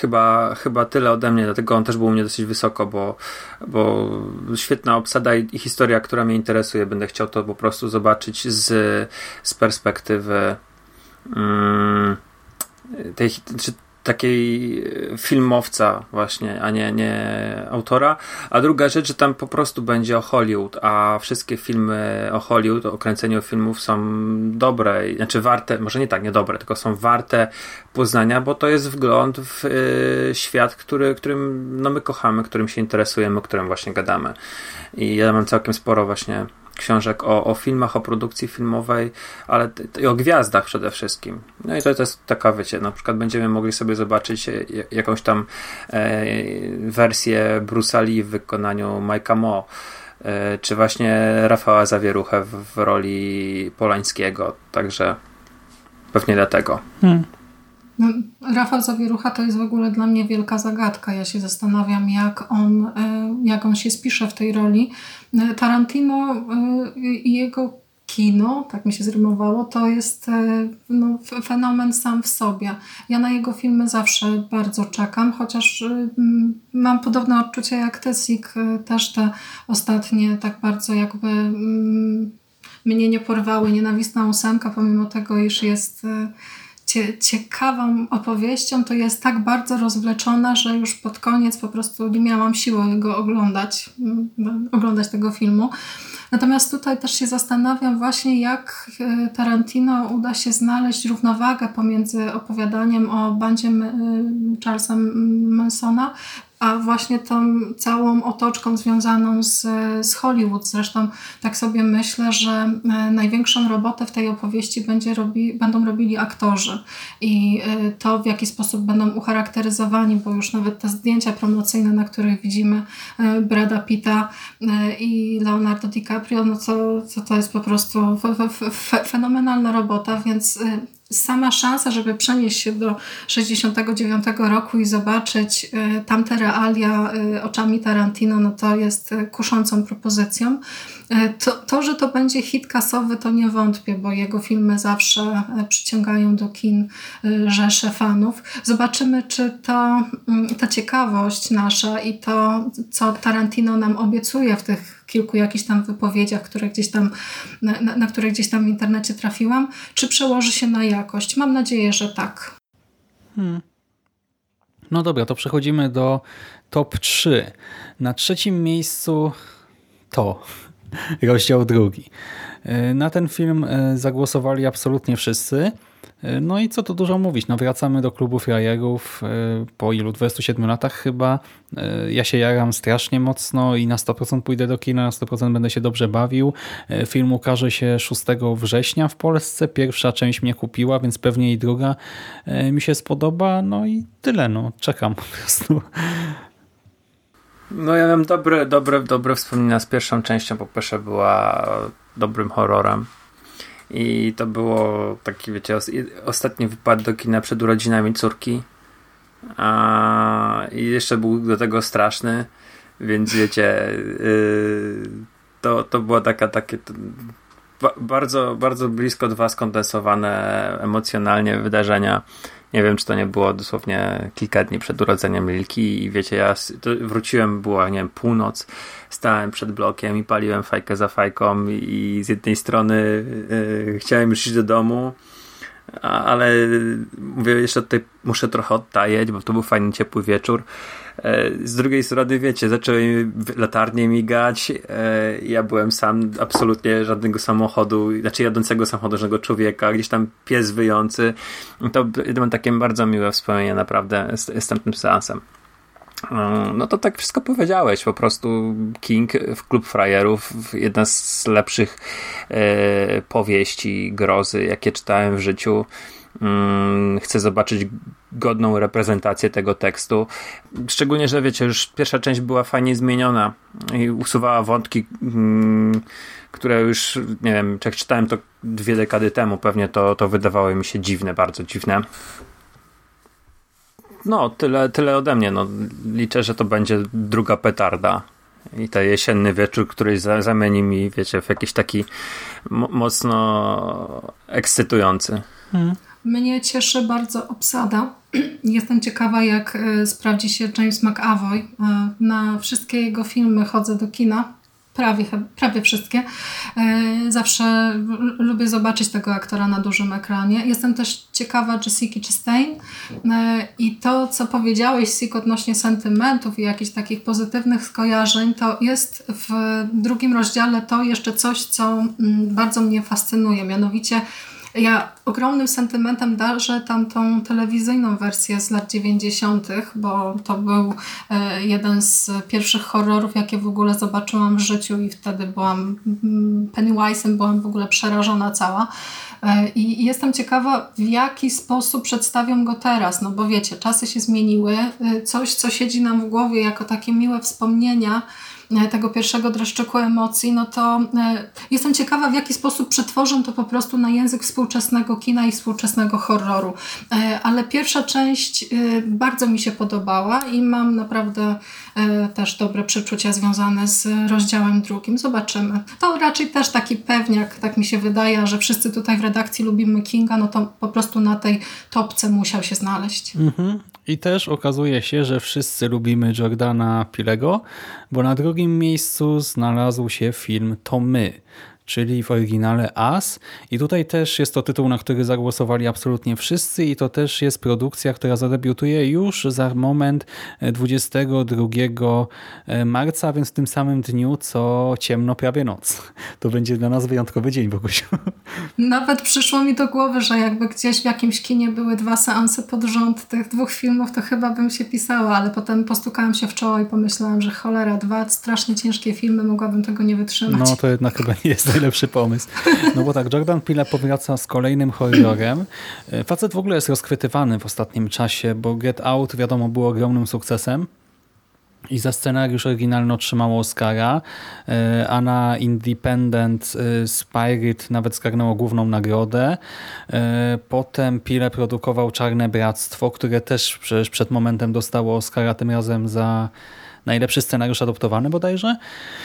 S3: chyba, chyba tyle ode mnie, dlatego on też był u mnie dosyć wysoko, bo, bo świetna obsada i, i historia, która mnie interesuje. Będę chciał to po prostu zobaczyć z, z perspektywy um, tej, czy takiej e, filmowca właśnie, a nie, nie autora. A druga rzecz, że tam po prostu będzie o Hollywood, a wszystkie filmy o Hollywood, o kręceniu filmów są dobre, znaczy warte, może nie tak, nie dobre, tylko są warte poznania, bo to jest wgląd w y, świat, który, którym no my kochamy, którym się interesujemy, o którym właśnie gadamy. I ja mam całkiem sporo właśnie książek o, o filmach, o produkcji filmowej, ale i o gwiazdach przede wszystkim. No i to, to jest taka, wiecie, na przykład będziemy mogli sobie zobaczyć e, jakąś tam e, wersję Bruce'a Lee w wykonaniu Mike'a Mo, e, czy właśnie Rafała Zawieruchę w, w roli Polańskiego, także pewnie dlatego. Hmm.
S2: No, Rafał Zawierucha to jest w ogóle dla mnie wielka zagadka. Ja się zastanawiam, jak on, e, jak on się spisze w tej roli. E, Tarantino e, i jego kino, tak mi się zrymowało, to jest no, fenomen sam w sobie. Ja na jego filmy zawsze bardzo czekam, chociaż mam podobne odczucie jak Tesik, też te ostatnie tak bardzo jakby mnie nie porwały. Nienawistna ósemka, pomimo tego, iż jest ciekawą opowieścią, to jest tak bardzo rozwleczona, że już pod koniec po prostu nie miałam siły go oglądać, mm, oglądać tego filmu. Natomiast tutaj też się zastanawiam właśnie, jak e, Tarantino uda się znaleźć równowagę pomiędzy opowiadaniem o bandzie Charlesa Mansona, a właśnie tą całą otoczką związaną z, z Hollywood. Zresztą tak sobie myślę, że e, największą robotę w tej opowieści będzie robi, będą robili aktorzy i e, to w jaki sposób będą ucharakteryzowani, bo już nawet te zdjęcia promocyjne, na których widzimy e, Brada Pitta i Leonardo DiCaprio, no to, to, to jest po prostu fenomenalna robota, więc sama szansa, żeby przenieść się do 69 roku i zobaczyć y, tamte realia y, oczami Tarantino, no to jest y, kuszącą propozycją. To, to, że to będzie hit kasowy, to nie wątpię, bo jego filmy zawsze przyciągają do kin rzesze fanów. Zobaczymy, czy to, mm, ta ciekawość nasza i to, co Tarantino nam obiecuje w tych kilku jakichś tam wypowiedziach, które gdzieś tam, na, na które gdzieś tam w internecie trafiłam, czy przełoży się na jakość? Mam nadzieję, że tak. Hmm.
S1: No dobra, to przechodzimy do top 3. Na trzecim miejscu to rozdział drugi. Na ten film e, zagłosowali absolutnie wszyscy. No i co tu dużo mówić, no wracamy do klubu frajerów e, po ilu, 27 latach chyba. E, ja się jaram strasznie mocno i na 100% pójdę do kina, na 100% będę się dobrze bawił. E, film ukaże się 6 września w Polsce. Pierwsza część mnie kupiła, więc pewnie i druga mi się spodoba. No i tyle, no czekam po prostu.
S3: No ja mam dobre, dobre, dobre wspomnienia z pierwszą częścią, po pierwsze była dobrym horrorem. I to było taki, wiecie, ostatni wypad do kina przed urodzinami córki. A, I jeszcze był do tego straszny, więc wiecie, yy, to, to było taka, takie bardzo, bardzo blisko dwa skondensowane emocjonalnie wydarzenia nie wiem, czy to nie było dosłownie kilka dni przed urodzeniem Lilki i wiecie, ja wróciłem, była, nie wiem, północ, stałem przed blokiem i paliłem fajkę za fajką i z jednej strony yy, chciałem już iść do domu, ale mówię, jeszcze tutaj muszę trochę odtajeć, bo to był fajny, ciepły wieczór. E, z drugiej strony, wiecie, zaczęły latarnie migać. E, ja byłem sam, absolutnie żadnego samochodu, znaczy jadącego samochodu, żadnego człowieka, gdzieś tam pies wyjący. To mam takie bardzo miłe wspomnienia naprawdę z, z tamtym seansem. No to tak wszystko powiedziałeś. Po prostu King w Klub Frajerów, jedna z lepszych e, powieści grozy, jakie czytałem w życiu. Mm, chcę zobaczyć godną reprezentację tego tekstu. Szczególnie, że wiecie, już pierwsza część była fajnie zmieniona i usuwała wątki, mm, które już, nie wiem, jak czytałem to dwie dekady temu, pewnie to, to wydawało mi się dziwne, bardzo dziwne. No, tyle, tyle ode mnie. No, liczę, że to będzie druga petarda. I ten jesienny wieczór, który zamieni mi, wiecie, w jakiś taki mocno ekscytujący. Hmm.
S2: Mnie cieszy bardzo obsada. Jestem ciekawa, jak e, sprawdzi się James McAvoy. E, na wszystkie jego filmy chodzę do kina prawie, prawie wszystkie. E, zawsze lubię zobaczyć tego aktora na dużym ekranie. Jestem też ciekawa Jessica Chastain e, i to, co powiedziałeś, Sik, odnośnie sentymentów i jakichś takich pozytywnych skojarzeń, to jest w drugim rozdziale to jeszcze coś, co mm, bardzo mnie fascynuje. Mianowicie ja ogromnym sentymentem darzę tamtą telewizyjną wersję z lat 90., bo to był e, jeden z pierwszych horrorów, jakie w ogóle zobaczyłam w życiu i wtedy byłam mm, Pennywise'em, byłam w ogóle przerażona cała. E, I jestem ciekawa, w jaki sposób przedstawią go teraz, no bo wiecie, czasy się zmieniły, e, coś, co siedzi nam w głowie jako takie miłe wspomnienia, tego pierwszego dreszczyku emocji, no to e, jestem ciekawa, w jaki sposób przetworzą to po prostu na język współczesnego kina i współczesnego horroru. E, ale pierwsza część bardzo mi się podobała i mam naprawdę też dobre przeczucia związane z rozdziałem drugim. Zobaczymy. To raczej też taki pewniak, tak mi się wydaje, że wszyscy tutaj w redakcji lubimy Kinga, no to po prostu na tej topce musiał się znaleźć.
S1: Mhm. I też okazuje się, że wszyscy lubimy Jordana Pilego, bo na drugim miejscu znalazł się film To My, czyli w oryginale As. I tutaj też jest to tytuł, na który zagłosowali absolutnie wszyscy i to też jest produkcja, która zadebiutuje już za moment 22 e, marca, więc w tym samym dniu, co ciemno prawie noc. To będzie dla nas wyjątkowy dzień, Bogusiu.
S2: Nawet przyszło mi do głowy, że jakby gdzieś w jakimś kinie były dwa seanse pod rząd tych dwóch filmów, to chyba bym się pisała, ale potem postukałam się w czoło i pomyślałam, że cholera, dwa strasznie ciężkie filmy, mogłabym tego nie wytrzymać.
S1: No to jednak chyba nie jest najlepszy pomysł. No bo tak, Jordan Peele powraca z kolejnym horrorem. E, facet w ogóle jest rozchwytywany w ostatnim czasie, bo Get Out wiadomo było ogromnym sukcesem. I za scenariusz oryginalny otrzymało Oscara, e, a na Independent e, Spirit nawet zgarnęło główną nagrodę. Potem Pile produkował Czarne Bractwo, które też przecież przed momentem dostało Oscara, tym razem za najlepszy scenariusz adoptowany bodajże.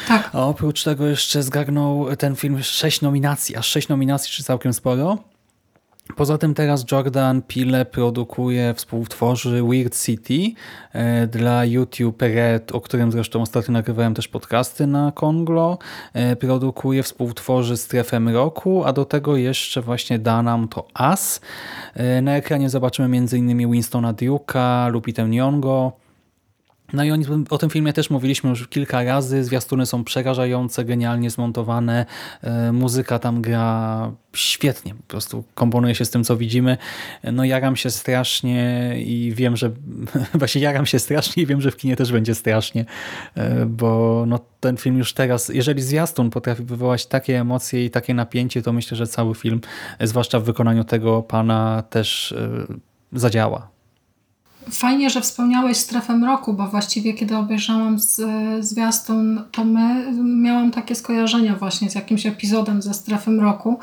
S2: Tak.
S1: A oprócz tego jeszcze zgarnął ten film sześć nominacji, aż sześć nominacji, czy całkiem sporo. Poza tym teraz Jordan Pile produkuje, współtworzy Weird City e, dla YouTube Red, o którym zresztą ostatnio nagrywałem też podcasty na Konglo. E, produkuje, współtworzy Strefę Mroku, a do tego jeszcze właśnie da nam to As. E, na ekranie zobaczymy m.in. Winstona Duke'a, Lupitę Nyong'o, no i o tym filmie też mówiliśmy już kilka razy. Zwiastuny są przerażające, genialnie zmontowane. E, muzyka tam gra świetnie, po prostu komponuje się z tym, co widzimy. No jaram się strasznie i wiem, że właśnie jaram się strasznie i wiem, że w kinie też będzie strasznie, e, bo no, ten film już teraz, jeżeli zwiastun potrafi wywołać takie emocje i takie napięcie, to myślę, że cały film, zwłaszcza w wykonaniu tego pana, też e, zadziała.
S2: Fajnie, że wspomniałeś strefę mroku, bo właściwie kiedy obejrzałam z, zwiastun, to my miałam takie skojarzenia właśnie z jakimś epizodem ze strefy mroku.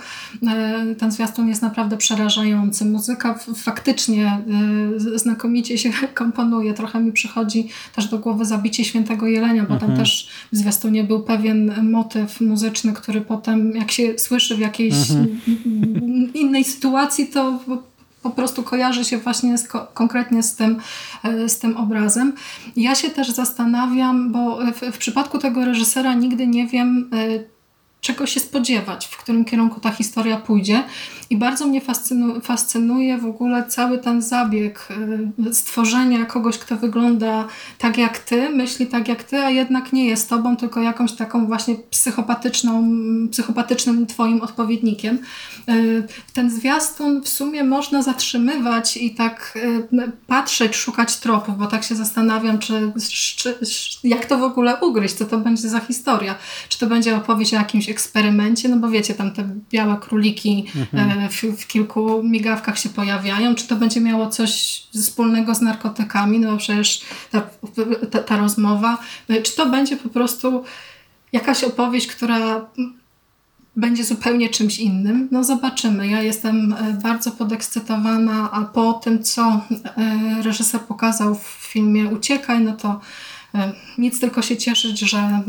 S2: E, ten zwiastun jest naprawdę przerażający. Muzyka faktycznie e, znakomicie się komponuje. Trochę mi przychodzi też do głowy zabicie Świętego Jelenia, bo mhm. tam też w zwiastunie był pewien motyw muzyczny, który potem jak się słyszy w jakiejś mhm. innej sytuacji, to po prostu kojarzy się właśnie z, konkretnie z tym, e, z tym obrazem. Ja się też zastanawiam, bo w, w przypadku tego reżysera nigdy nie wiem, e, czego się spodziewać, w którym kierunku ta historia pójdzie. I bardzo mnie fascynu fascynuje w ogóle cały ten zabieg y, stworzenia kogoś, kto wygląda tak jak ty, myśli tak jak ty, a jednak nie jest tobą, tylko jakąś taką właśnie psychopatyczną, psychopatycznym twoim odpowiednikiem. Y, ten zwiastun w sumie można zatrzymywać i tak y, patrzeć, szukać tropów, bo tak się zastanawiam, czy, czy jak to w ogóle ugryźć, co to będzie za historia. Czy to będzie opowieść o jakimś eksperymencie, no bo wiecie, tam te białe króliki e, w, w kilku migawkach się pojawiają, czy to będzie miało coś wspólnego z narkotykami, no bo przecież ta, ta, ta rozmowa, czy to będzie po prostu jakaś opowieść, która będzie zupełnie czymś innym. No zobaczymy. Ja jestem e, bardzo podekscytowana, a po tym, co e, reżyser pokazał w filmie Uciekaj, no to e, nic tylko się cieszyć, że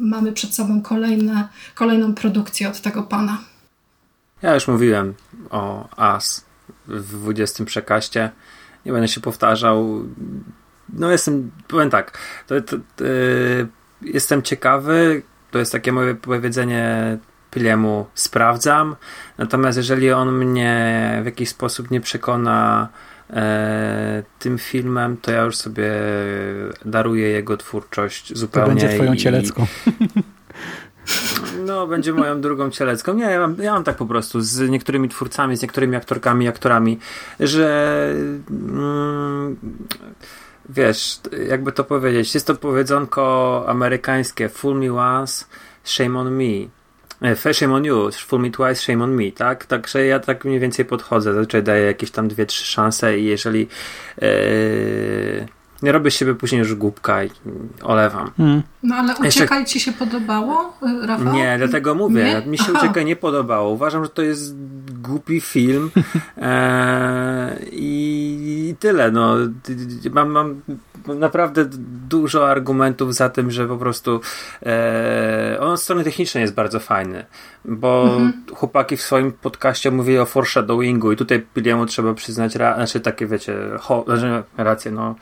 S2: mamy przed sobą kolejne, kolejną produkcję od tego pana.
S3: Ja już mówiłem o As w 20 przekaście. Nie będę się powtarzał. No jestem, powiem tak, to, to, to, jestem ciekawy, to jest takie moje powiedzenie Piliemu sprawdzam. Natomiast jeżeli on mnie w jakiś sposób nie przekona e, tym filmem, to ja już sobie daruję jego twórczość zupełnie.
S1: To będzie twoją cielecką.
S3: No, będzie moją drugą cielecką. Nie, ja mam, ja mam tak po prostu z niektórymi twórcami, z niektórymi aktorkami, aktorami, że mm, wiesz, jakby to powiedzieć, jest to powiedzonko amerykańskie Fool me once, shame on me. E, shame on you, fool me twice, shame on me, tak? Także ja tak mniej więcej podchodzę. Zazwyczaj daję jakieś tam dwie, trzy szanse i jeżeli yy, nie robię z siebie później już głupka i olewam.
S2: Hmm. No ale Uciekaj Jeszcze... ci się podobało, Rafał?
S3: Nie, dlatego mówię. Nie? Mi się Aha. Uciekaj nie podobało. Uważam, że to jest głupi film e, i tyle. No. Mam, mam naprawdę dużo argumentów za tym, że po prostu e, on od strony technicznej jest bardzo fajny, bo mhm. chłopaki w swoim podcaście mówili o foreshadowingu i tutaj Piliemu trzeba przyznać, ra, znaczy takie wiecie, ho, znaczy, rację, no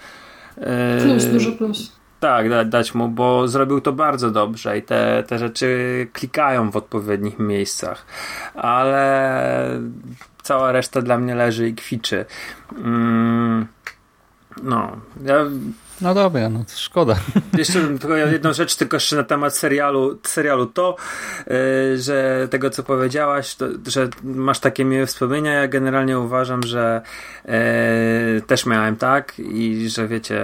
S2: Plus, duży plus.
S3: Tak, da, dać mu, bo zrobił to bardzo dobrze i te, te rzeczy klikają w odpowiednich miejscach, ale cała reszta dla mnie leży i kwiczy. Mm, no, ja
S1: no dobra, no to szkoda.
S3: Jeszcze tylko jedną rzecz tylko jeszcze na temat serialu, serialu to, yy, że tego co powiedziałaś, to, że masz takie miłe wspomnienia, ja generalnie uważam, że yy, też miałem tak i że wiecie,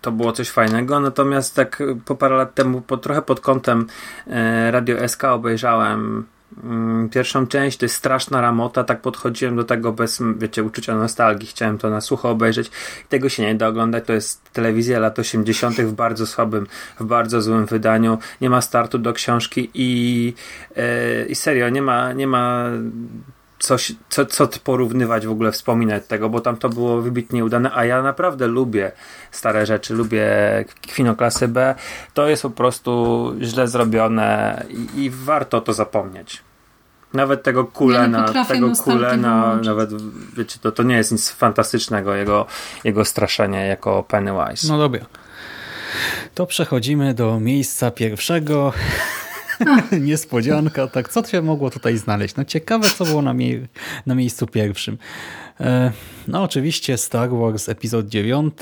S3: to było coś fajnego, natomiast tak po parę lat temu, po, trochę pod kątem yy, Radio SK obejrzałem pierwszą część, to jest straszna ramota, tak podchodziłem do tego bez, wiecie, uczucia nostalgii, chciałem to na sucho obejrzeć i tego się nie da oglądać, to jest telewizja lat 80. w bardzo słabym, w bardzo złym wydaniu, nie ma startu do książki i, yy, i serio, nie ma, nie ma coś, co, co porównywać w ogóle, wspominać tego, bo tam to było wybitnie udane, a ja naprawdę lubię stare rzeczy, lubię kino klasy B, to jest po prostu źle zrobione i, i warto to zapomnieć. Nawet tego kulena, ja tego kulena, nawet wiecie, to, to nie jest nic fantastycznego, jego, jego straszenie jako Pennywise.
S1: No dobra. To przechodzimy do miejsca pierwszego. Niespodzianka, tak. Co się mogło tutaj znaleźć? No ciekawe, co było na, mie na miejscu pierwszym. E, no oczywiście Star Wars epizod 9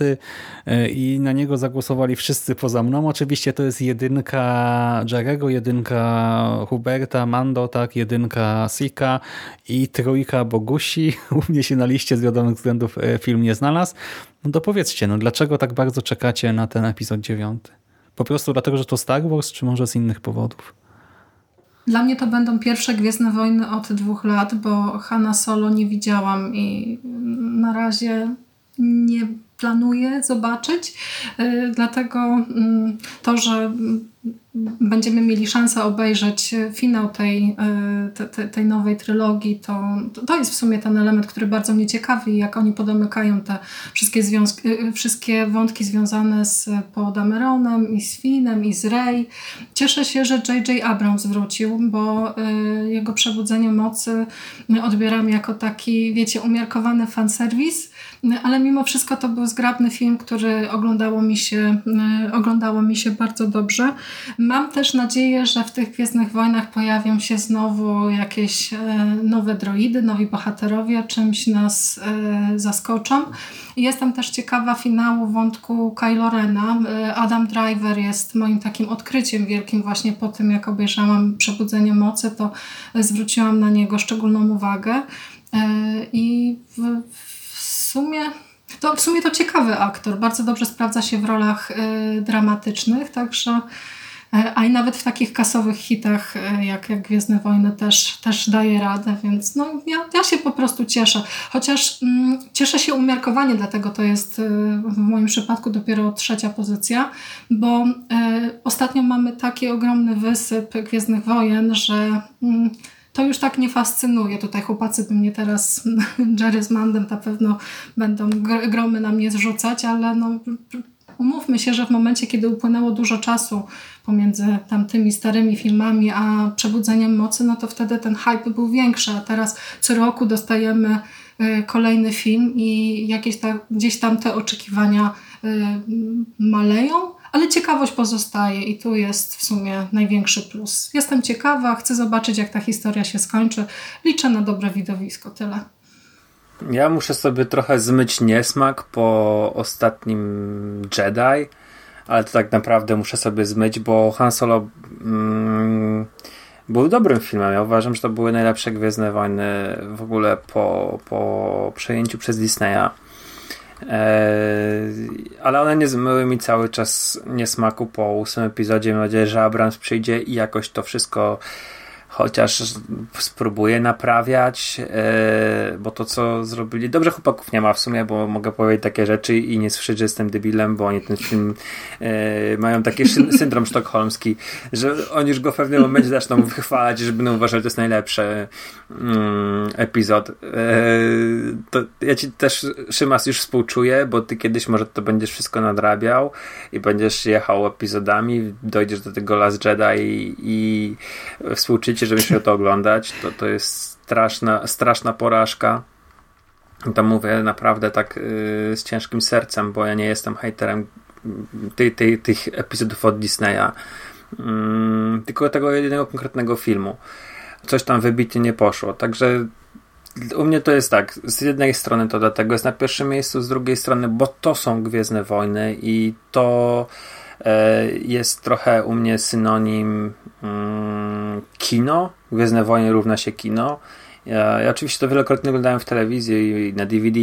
S1: e, i na niego zagłosowali wszyscy poza mną. Oczywiście to jest jedynka Jarego, jedynka Huberta, Mando, tak, jedynka Sika i trójka Bogusi. U mnie się na liście z wiadomych względów e, film nie znalazł. No to powiedzcie, no dlaczego tak bardzo czekacie na ten epizod 9? Po prostu dlatego, że to Star Wars, czy może z innych powodów?
S2: Dla mnie to będą pierwsze Gwiezdne Wojny od dwóch lat, bo Hanna Solo nie widziałam i na razie nie planuję zobaczyć. Y, dlatego mm, to, że będziemy mieli szansę obejrzeć finał tej, e, te, tej nowej trylogii, to, to jest w sumie ten element, który bardzo mnie ciekawi, jak oni podomykają te wszystkie, związki, e, wszystkie wątki związane z Podameronem i z Finem i z Rey. Cieszę się, że J.J. Abrams wrócił, bo e, jego Przebudzenie Mocy odbieram jako taki, wiecie, umiarkowany fanserwis, ale mimo wszystko to był zgrabny film, który oglądało mi się, oglądało mi się bardzo dobrze. Mam też nadzieję, że w tych Gwiezdnych Wojnach pojawią się znowu jakieś e, nowe droidy, nowi bohaterowie, czymś nas e, zaskoczą. Jestem też ciekawa finału wątku Kylo Rena. E, Adam Driver jest moim takim odkryciem wielkim właśnie po tym, jak obejrzałam Przebudzenie Mocy, to zwróciłam na niego szczególną uwagę. I w, w sumie to w sumie to ciekawy aktor, bardzo dobrze sprawdza się w rolach dramatycznych, także a i nawet w takich kasowych hitach jak, jak Gwiezdne Wojny też, też daje radę, więc no, ja, ja się po prostu cieszę. Chociaż mm, cieszę się umiarkowanie, dlatego to jest w moim przypadku dopiero trzecia pozycja, bo ostatnio mamy taki ogromny wysyp Gwiezdnych Wojen, że mm, to już tak nie fascynuje. Tutaj chłopacy by mnie teraz, Jerry z Mandem na pewno będą gromy na mnie zrzucać, ale no, umówmy się, że w momencie, kiedy upłynęło dużo czasu pomiędzy tamtymi starymi filmami a Przebudzeniem Mocy, no to wtedy ten hype był większy, a teraz co roku dostajemy y, kolejny film i jakieś ta, gdzieś tam te oczekiwania y, maleją, ale ciekawość pozostaje i tu jest w sumie największy plus. Jestem ciekawa, chcę zobaczyć, jak ta historia się skończy. Liczę na dobre widowisko, tyle.
S3: Ja muszę sobie trochę zmyć niesmak po ostatnim Jedi, ale to tak naprawdę muszę sobie zmyć, bo Han Solo mm, był dobrym filmem. Ja uważam, że to były najlepsze Gwiezdne Wojny w ogóle po, po przejęciu przez Disneya. Eee, ale one nie zmyły mi cały czas niesmaku po ósmym epizodzie. Mam nadzieję, że Abrams przyjdzie i jakoś to wszystko chociaż spróbuję naprawiać, e, bo to co zrobili, dobrze chłopaków nie ma w sumie, bo mogę powiedzieć takie rzeczy i nie słyszeć, że jestem debilem, bo oni ten film e, mają taki syndrom sztokholmski, że oni już go w pewnym momencie zaczną wychwalać, że będą uważać, że to jest najlepszy mm, epizod. E, to ja ci też Szymas już współczuję, bo ty kiedyś może to będziesz wszystko nadrabiał i będziesz jechał epizodami, dojdziesz do tego Last Jedi i, i współczucie żeby się to oglądać. To, to jest straszna, straszna porażka. To mówię naprawdę tak yy, z ciężkim sercem, bo ja nie jestem haterem ty, ty, tych epizodów od Disneya. Yy, tylko tego jednego konkretnego filmu. Coś tam wybitnie nie poszło. Także u mnie to jest tak, z jednej strony to dlatego jest na pierwszym miejscu, z drugiej strony, bo to są Gwiezdne Wojny i to E, jest trochę u mnie synonim mm, kino. Gwiezdne Wojny równa się kino. Ja, ja, oczywiście to wielokrotnie oglądałem w telewizji i na DVD,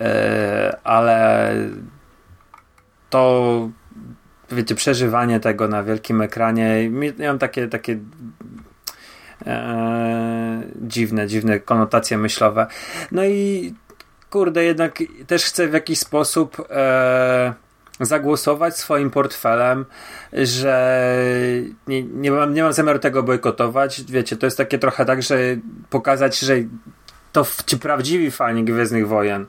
S3: e, ale to wiecie, przeżywanie tego na wielkim ekranie, mam takie, takie e, dziwne, dziwne konotacje myślowe. No i kurde, jednak też chcę w jakiś sposób e, zagłosować swoim portfelem, że nie, nie, mam, nie mam zamiaru tego bojkotować. Wiecie, to jest takie trochę tak, że pokazać, że to ci prawdziwi fani Gwiezdnych Wojen,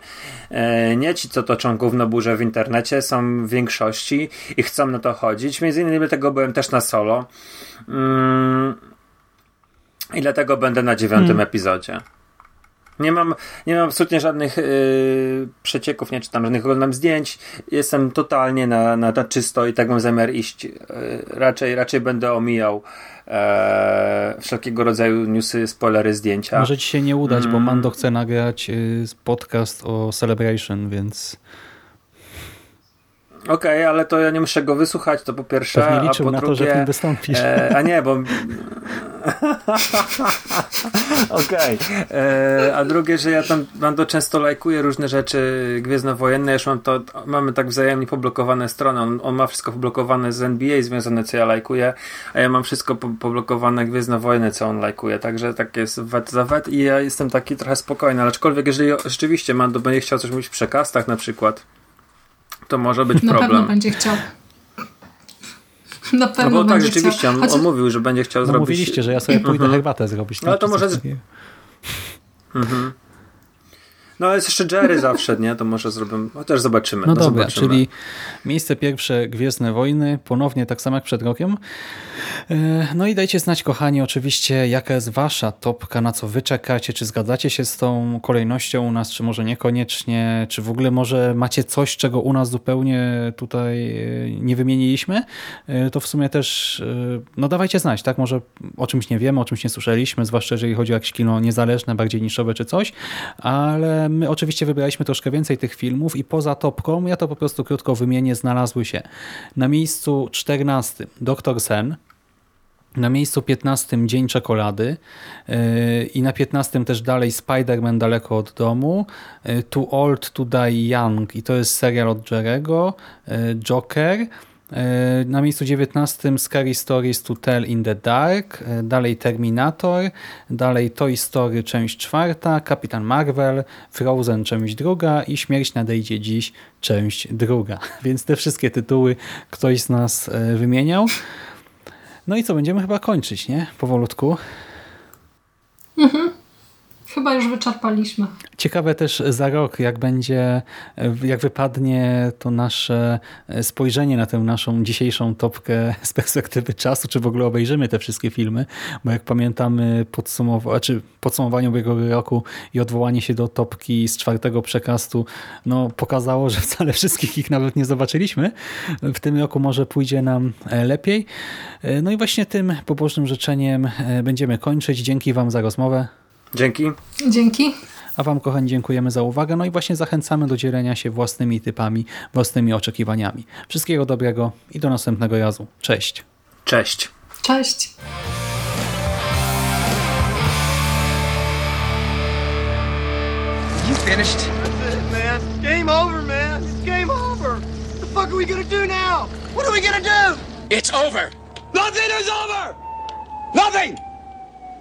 S3: e, nie ci, co toczą gównoburze w internecie, są w większości i chcą na to chodzić. Między innymi dlatego byłem też na solo. Mm, I dlatego będę na dziewiątym hmm. epizodzie. Nie mam, nie mam absolutnie żadnych yy, przecieków, nie czytam żadnych oglądam zdjęć. Jestem totalnie na, na, na czysto i tak mam zamiar iść. Yy, raczej, raczej będę omijał e, wszelkiego rodzaju newsy, spoilery, zdjęcia.
S1: Może ci się nie udać, mm. bo Mando chce nagrać y, podcast o Celebration, więc...
S3: Okej, okay, ale to ja nie muszę go wysłuchać, to po pierwsze.
S1: Pewnie liczył
S3: a po
S1: na
S3: drugie,
S1: to, że w nim wystąpisz. E,
S3: a nie, bo. Okej. Okay. E, a drugie, że ja tam to często lajkuję różne rzeczy gwiezdnowojenne. Już mam to, mamy tak wzajemnie poblokowane strony. On, on ma wszystko poblokowane z NBA związane, co ja lajkuję, a ja mam wszystko po, poblokowane gwiezdnowojenne, co on lajkuje. Także tak jest wet za wet i ja jestem taki trochę spokojny. Aczkolwiek, jeżeli rzeczywiście Mando będzie chciał coś mówić w przekastach na przykład, to może być
S2: Na
S3: problem.
S2: Na pewno będzie chciał. Na pewno
S3: no bo
S2: tak,
S3: rzeczywiście, on, on, mówił, że będzie chciał
S1: no
S3: zrobić...
S1: Mówiliście, że ja sobie pójdę mhm. herbatę zrobić.
S3: No to może... Z... Mhm. No jest jeszcze Jerry zawsze, nie? To może zrobimy, chociaż zobaczymy.
S1: No,
S3: no
S1: dobra,
S3: zobaczymy.
S1: czyli miejsce pierwsze Gwiezdne Wojny, ponownie tak samo jak przed rokiem. E, no i dajcie znać, kochani, oczywiście, jaka jest wasza topka, na co wy czekacie, czy zgadzacie się z tą kolejnością u nas, czy może niekoniecznie, czy w ogóle może macie coś, czego u nas zupełnie tutaj e, nie wymieniliśmy, e, to w sumie też, no dawajcie znać, tak? Może o czymś nie wiemy, o czymś nie słyszeliśmy, zwłaszcza jeżeli chodzi o jakieś kino niezależne, bardziej niszowe czy coś, ale my oczywiście wybraliśmy troszkę więcej tych filmów i poza topką, ja to po prostu krótko wymienię, znalazły się. Na miejscu 14 Doktor Sen, na miejscu 15 Dzień Czekolady yy, i na 15 też dalej Spider-Man Daleko od domu, yy, Too Old to Die Young. I to jest serial od Jerego, yy, Joker, Na miejscu 19 Scary Stories to Tell in the Dark, e, dalej Terminator, dalej Toy Story część czwarta, Kapitan Marvel, Frozen część druga i Śmierć nadejdzie dziś część druga. Więc te wszystkie tytuły ktoś z nas e, wymieniał. No i co, będziemy chyba kończyć, nie? Powolutku.
S2: Chyba już wyczerpaliśmy.
S1: Ciekawe też za rok, jak będzie, jak wypadnie to nasze spojrzenie na tę naszą dzisiejszą topkę z perspektywy czasu, czy w ogóle obejrzymy te wszystkie filmy, bo jak pamiętamy podsumow- czy podsumowanie ubiegłego roku i odwołanie się do topki z czwartego przekastu, no pokazało, że wcale wszystkich ich nawet nie zobaczyliśmy. W tym roku może pójdzie nam e, lepiej. E, No i właśnie tym pobożnym życzeniem e, będziemy kończyć. Dzięki Wam za rozmowę.
S3: Dzięki.
S2: Dzięki.
S1: A Wam, kochani, dziękujemy za uwagę. No i właśnie zachęcamy do dzielenia się własnymi typami, własnymi oczekiwaniami. Wszystkiego dobrego i do następnego razu. Cześć!
S3: Cześć.
S2: Cześć.
S4: You finished?
S5: That's it, man. Game over, man. It's game over. What the fuck are we gonna do now? What are we gonna do?
S4: It's over. Nothing is over. Nothing.